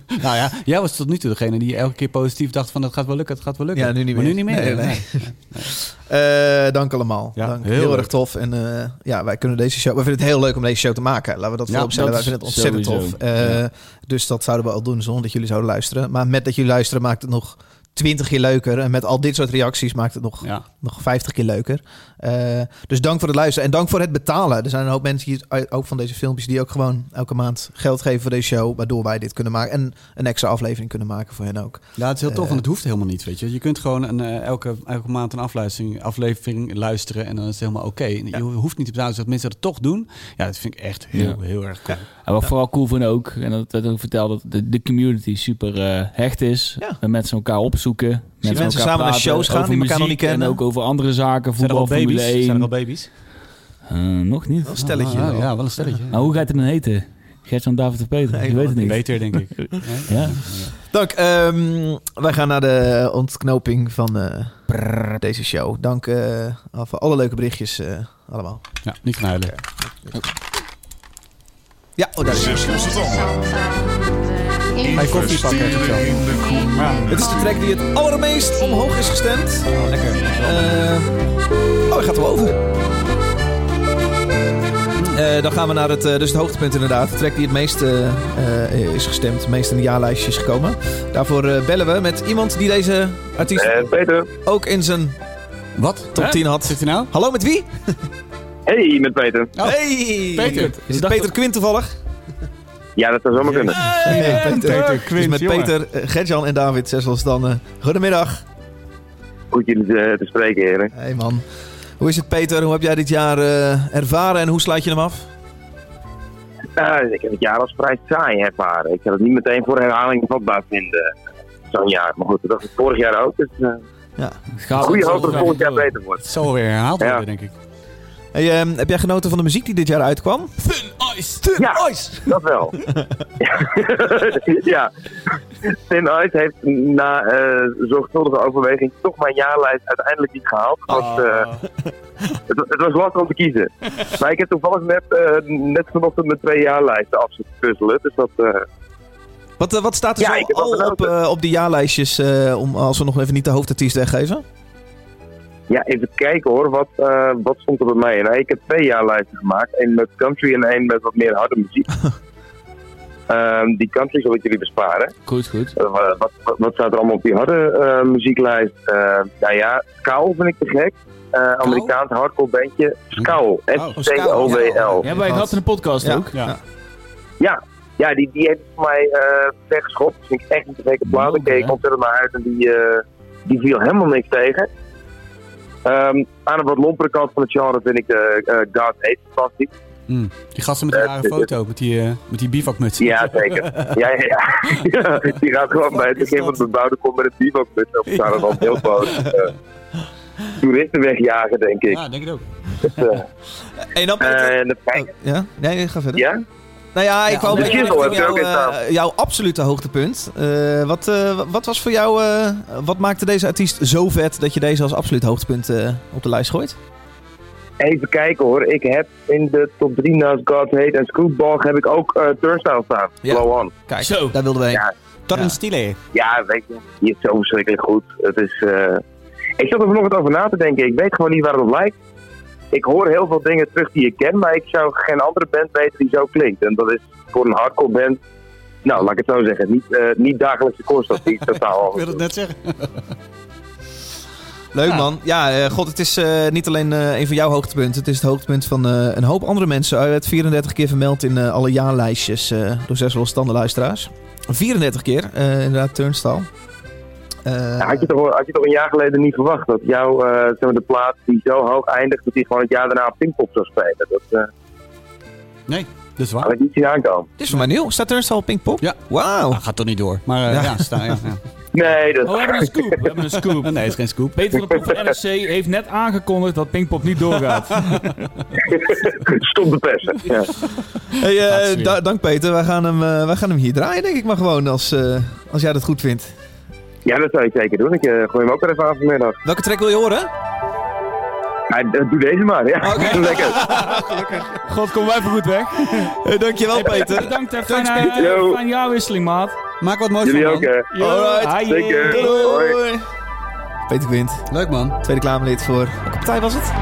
nou ja, jij was tot nu toe degene die elke keer positief dacht van het gaat wel lukken, het gaat wel lukken. Ja, nu niet Maar meer. nu niet meer. Nee, Eh, dank allemaal. Ja, dank. heel erg tof. En eh, ja, wij kunnen deze show. We vinden het heel leuk om deze show te maken. Laten we dat Ja, vooropstellen. Wij vinden het ontzettend sowieso. tof. Eh, Ja. Dus dat zouden we al doen zonder dat jullie zouden luisteren. Maar met dat jullie luisteren maakt het nog twintig keer leuker. En met al dit soort reacties maakt het nog Ja. nog 50 keer leuker. Eh, dus dank voor het luisteren en dank voor het betalen. Er zijn een hoop mensen hier ook van deze filmpjes die ook gewoon elke maand geld geven voor deze show, waardoor wij dit kunnen maken en een extra aflevering kunnen maken voor hen ook. Ja, het is heel tof, Eh, want het hoeft helemaal niet, weet je. Je kunt gewoon een, eh, elke, elke maand een aflevering, aflevering luisteren en dan is het helemaal oké. Je hoeft niet te betalen, dus dat mensen dat toch doen. Ja, dat vind ik echt heel, Ja. heel erg cool. En wat ik vooral cool vind ook, en dat dat ook vertelde, dat de, de community super eh, hecht is. We mensen elkaar opzoeken. Met mensen samen naar shows gaan die elkaar nog niet kennen. En ook over andere zaken, Zijn er voetbal, al Formule baby's? 1. Zijn er al baby's? Eh, nog niet. Een stelletje. Ah, wel. ja, wel een stelletje. Nou, hoe gaat het dan heten? Gertjan, David of Peter? Nee, je weet het niet. Beter, denk ik. Ja. Dank. ehm, wij gaan naar de ontknoping van eh, deze show. Dank eh, voor alle leuke berichtjes eh, allemaal. Ja, niet gaan huilen. Ja, oh, daar is het. Je koffie pakken, Gertjan? Het is de track die het allermeest omhoog is gestemd. Oh, lekker. Eh, oh, hij gaat wel over. Eh, dan gaan we naar het, eh, dus het hoogtepunt inderdaad. De track die het meest is gestemd, het meest in de jaarlijstje is gekomen. Daarvoor bellen we met iemand die deze artiest Peter. ook in zijn Wat? top Hè? 10 had. Zit hij nou? Hallo, met wie? Hey, met Peter. hey! Peter. Is het Peter Quint toevallig? Ja, dat zou zomaar kunnen. Hey, Peter Quint, met jongen. Peter, eh, Gertjan en David Zessels dan. eh, goedemiddag. Goed jullie te, te spreken, heren. Hey man. Hoe is het Peter? Hoe heb jij dit jaar eh, ervaren en hoe sluit je hem af? Eh, ik heb het jaar als vrij saai ervaren. Ik heb het niet meteen voor herhaling vatbaar vinden. Zo'n jaar. Maar goed, dat was het vorig jaar ook. Dus uh, Ja. goede hoop dat het volgend jaar beter wordt. Het zal weer herhaald Ja. worden, denk ik. Hey, ehm, heb jij genoten van de muziek die dit jaar uitkwam? Thin Ice! Thin Ja. Ice! Dat wel. ja. Thin Ice heeft na eh, zorgvuldige overweging toch mijn jaarlijst uiteindelijk niet gehaald. Het was, eh, het, wa- het was lastig om te kiezen. Maar ik heb toevallig net, eh, net vanochtend met twee jaarlijsten af zitten puzzelen. Dus dat... eh, Wat, wat staat er Ja, zo al op, op die jaarlijstjes, eh, om, als we nog even niet de hoofdartiest weggeven? Ja, even kijken hoor. Wat, eh, wat stond er bij mij? Nou, ik heb twee jaarlijsten gemaakt. Eén met country en één met wat meer harde muziek. Ehm, die country zal ik jullie besparen. Goed, goed. Eh, wat, wat, wat staat er allemaal op die harde eh, muzieklijst? Eh, nou ja, Skull vind ik te gek. Eh, Amerikaans hardcore bandje. Skull. S-C-O-W-L. Ja, maar ik had in een podcast Ja. ook. Ja. Ja, ja die, die heeft voor mij eh weggeschopt. Dat vind ik echt een te gekke plaat. Daar keek ik ontzettend naar uit en die, eh, die viel helemaal niks tegen. Ehm, aan de wat lompere kant van het genre vind ik de eh God Hate fantastisch. Mm. Die gasten met die rare foto, met die, eh, met die bivakmuts. Ja, zeker. Ja, ja, die gaat gewoon bij het begin van het bebouwde komt met een bivakmuts. Of staan er dan heel boos. eh, toeristen wegjagen, denk ik. Ja, denk ik ook. Dus, eh, En dan eh, en kijken. Ja? Nee, ga verder. Ja? Nou ja, ik Ja, wou je jou, eh, jouw absolute hoogtepunt. Eh, wat, eh, wat was voor jou, eh, wat maakte deze artiest zo vet dat je deze als absoluut hoogtepunt eh, op de lijst gooit? Even kijken hoor. Ik heb in de top 3 naast God Hate en Scootball heb ik ook eh Turnstile staan. Ja. Blow On. Kijk, Zo. daar wilden we heen. Ja, Stile. ja, weet je. Die is zo verschrikkelijk goed. Het is, eh, Ik zat er vanochtend over na te denken. Ik weet gewoon niet waar het op lijkt. Ik hoor heel veel dingen terug die ik ken, maar ik zou geen andere band weten die zo klinkt. En dat is voor een hardcore band, nou laat ik het zo zeggen, niet, eh, niet dagelijkse kost. Dat is totaal Ik wil het net zeggen. Leuk Ja. man. Ja, eh, god, het is eh, niet alleen eh, een van jouw hoogtepunten. Het is het hoogtepunt van eh, een hoop andere mensen. Hij werd 34 keer vermeld in eh, alle jaarlijstjes eh, door zes losstande luisteraars. 34 keer, eh, inderdaad, Turnstile. Eh, Ja, had, je toch, had je toch een jaar geleden niet verwacht dat jouw eh, zeg maar, de plaat die zo hoog eindigt, dat die gewoon het jaar daarna op Pinkpop zou spelen? Dat eh Nee, dat is waar. had ik niet zien aankomen. Dit is voor mij nieuw. Staat Turnstile op Pinkpop? Ja. Wauw. Gaat toch niet door. Maar eh, Ja. ja, sta, ja, ja. Nee, dat Oh, we hebben een scoop. We hebben een scoop. Nee, het is geen scoop. Peter van der Poel van NRC heeft net aangekondigd dat Pinkpop niet doorgaat. Stop de persen. Ja. Hey, eh, da- dank Peter. Wij gaan, hem, wij gaan hem hier draaien, denk ik maar gewoon, als, eh, als jij dat goed vindt. Ja, dat zou ik zeker doen. Ik eh, gooi hem ook weer even aan vanmiddag. Welke track wil je horen? Ja, doe deze maar, ja. Lekker. God, kom wij even goed weg. Hey, dankjewel, Peter. Bedankt, hè. Thanks, Fijne, Peter. Yo. fijne jaarwisseling, maat. Maak wat moois Jullie van, ook, man. hè. Alright. Zeker. Doei. Peter Quint, Leuk, man. Tweede Kamerlid voor... Welke partij was het?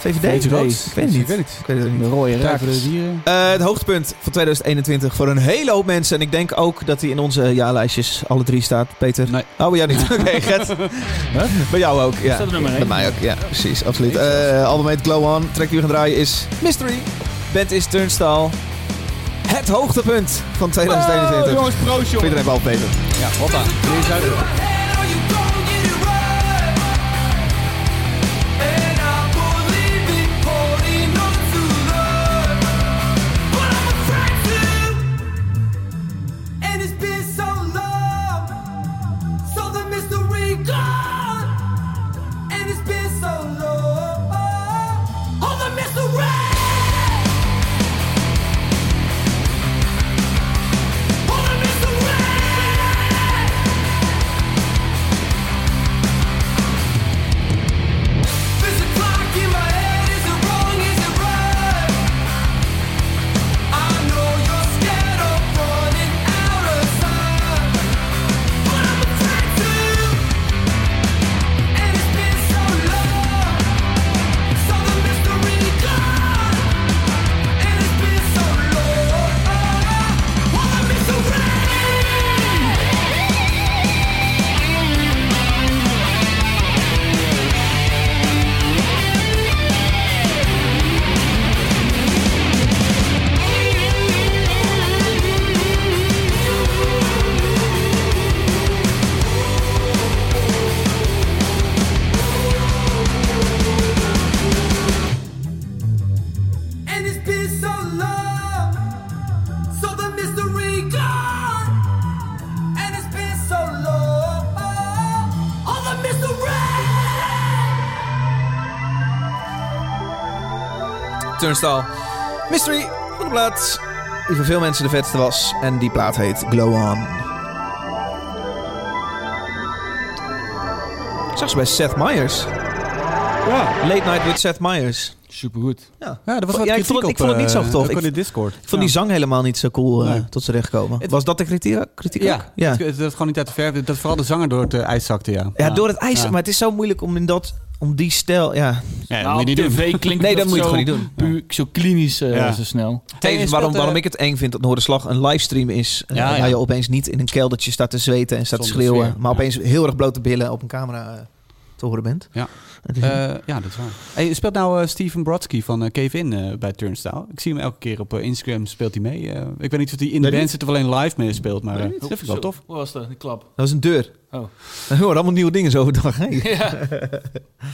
VVD? VVD. Rood? Ik weet het niet. Ik weet het. Ik weet het niet. De rode voor raak. de Dieren. Eh, het hoogtepunt van 2021 voor een hele hoop mensen. En ik denk ook dat hij in onze jaarlijstjes alle drie staat. Peter? Nee. Oh, bij jou niet. Oké, Gert. Bij jou ook, ja. Staat er. Bij mij ook, ja. Precies, absoluut. Eh album heet Glow On. Track die we gaan draaien is Mystery. Band is Turnstile. Het hoogtepunt van 2021. Oh, jongens, proost, jongens. Iedereen behalve Peter. Ja, hoppa. Hier is Turnstile. Mystery van de plaat. Die voor veel mensen de vetste was. En die plaat heet Glow On. Ik zag ze bij Seth Meyers. Ja. Late Night with Seth Meyers. Supergoed. Ja, Ja, er was wat ja, ik, vond, het- ik vond het niet zo eh, tof. Ik, in de Discord. ik vond die zang helemaal niet zo cool Nee. tot z'n recht komen. Het- Was dat de kritiek, kritiek Ja, ook? Ja. Het, het, het gewoon niet uit de verf. Dat vooral de zanger door het eh, ijs zakte, ja. Ja, door het ijs. Maar het is zo moeilijk om in dat... Om die stijl... Ja. Ja, dat Nou, moet je op niet doen. tv klinkt Nee, het dat moet je gewoon niet doen. Puur, zo klinisch Ja. zo snel. Tevens waarom, eh, waarom ik het eng vind dat Noorderslag een livestream is. eh, Ja, ja. Waar je opeens niet in een keldertje staat te zweten en staat te schreeuwen. sfeer, Maar ja. opeens heel erg blote billen op een camera te horen bent. Ja. Is- Eh, ja, dat is waar. Hey, speelt nou eh, Steven Brodsky van uh, Cave In eh, bij Turnstile? Ik zie hem elke keer op eh, Instagram, speelt hij mee. Eh, ik weet niet of hij in de band zit of alleen live mee speelt, maar eh, dat vind ik wel tof. Hoe was dat, die klap? Dat was een deur. Oh. We horen allemaal nieuwe dingen zo overdag. Hè? Ja.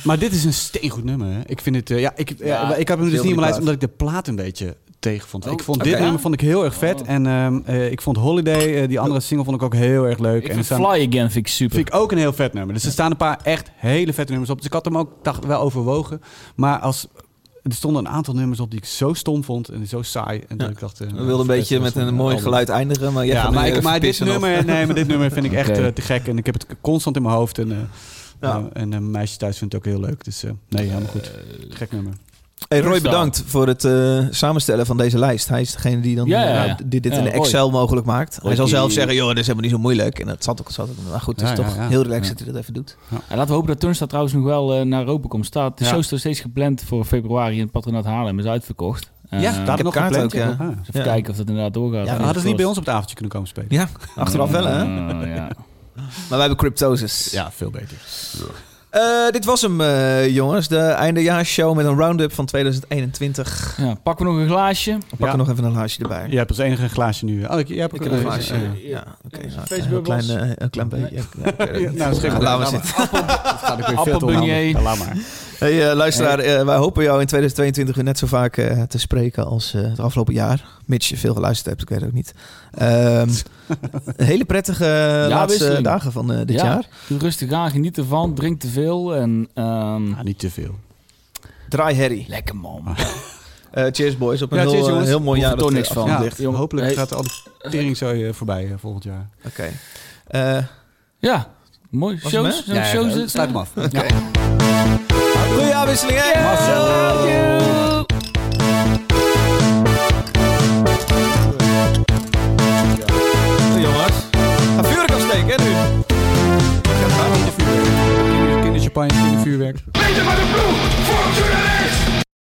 Maar dit is een steengoed nummer. Hè? Ik vind het, eh, ja, ik, eh, Ja, ik heb hem dus niet in mijn die lijst omdat ik de plaat een beetje tegen vond. Oh, ik vond oké. dit nummer vond ik heel erg vet Oh. en ehm, eh, ik vond Holiday, eh, die andere single vond ik ook heel erg leuk. Ik en staan- Fly Again vind ik super. Vind ik ook een heel vet nummer. Dus er staan een paar echt hele vette nummers op. Dus ik had hem ook dacht, wel overwogen. Maar als, er stonden een aantal nummers op die ik zo stom vond en zo saai. En dat ik dacht, eh, We wilden een beetje met een mooi geluid eindigen. Maar Ja, maar, ik, dit nummer, nee, maar dit nummer vind ik echt eh, te gek. En ik heb het constant in mijn hoofd. En, eh Ja. nou, en een meisje thuis vindt het ook heel leuk. Dus eh, nee, helemaal goed. Gek nummer. Hey, Roy, bedankt voor het eh, samenstellen van deze lijst. Hij is degene die, dan, Ja, ja, eh, ja. die dit Ja, in Roy. Excel mogelijk maakt. Hij zal zelf zeggen, joh, dit is helemaal niet zo moeilijk. En dat zat ook. Zat ook maar goed, het is Ja, toch ja, ja. heel relaxed Ja. dat hij dat even doet. En laten we hopen dat Turnstile trouwens nog wel eh, naar Europa komt. Staat, de Ja. show is nog steeds gepland voor februari in het patronaat Haarlem. Is uitverkocht. Eh, Ja, daar heb nog kaarten gepland. ook, ja. Ah. eens even Ja. kijken of dat inderdaad doorgaat. Ja, Ja, En hadden ze niet bij ons op het avondje kunnen komen spelen? Ja, achteraf wel hè. Ah. Maar wij hebben Cryptosis. Ja, veel beter. Eh, dit was hem, eh, jongens. De eindejaarsshow met een round-up van 2021. Ja, pakken we nog een glaasje. We pakken Ja. nog even een glaasje erbij. Je hebt als enige een glaasje nu. Oh, ik, jij hebt Ik ook heb een glaasje. ja, oké. nou, een, klein, eh, een klein beetje. Ja, niet. nou, is geen Ja, probleem. laten we Laat zitten. Ja, laat maar. Hey, eh, luisteraar, eh, wij hopen jou in 2022 weer net zo vaak eh, te spreken als eh, het afgelopen jaar. Mits je veel geluisterd hebt, ik weet het ook niet. Ehm, hele prettige laatste wisseling. dagen van eh, dit Ja, jaar. Doe rustig aan, geniet ervan, drink te veel en ehm, Ja, niet te veel. Draai herrie. lekker man. Eh, cheers boys, op een Ja, heel, cheers, heel mooi jaar. Er niks van. Jongen. hopelijk Hey. gaat al die tering zo voorbij volgend jaar. Oké. Eh, Ja, mooi. Shows, sluit hem af. Oké. Goeie jaarwisseling, hè? Hey, jongens. Ga vuurwerk afsteken, hè, nu? Kinder- Kinderchampagne, kindervuur. vuurwerk. Peter van de Ploeg, voor journalist!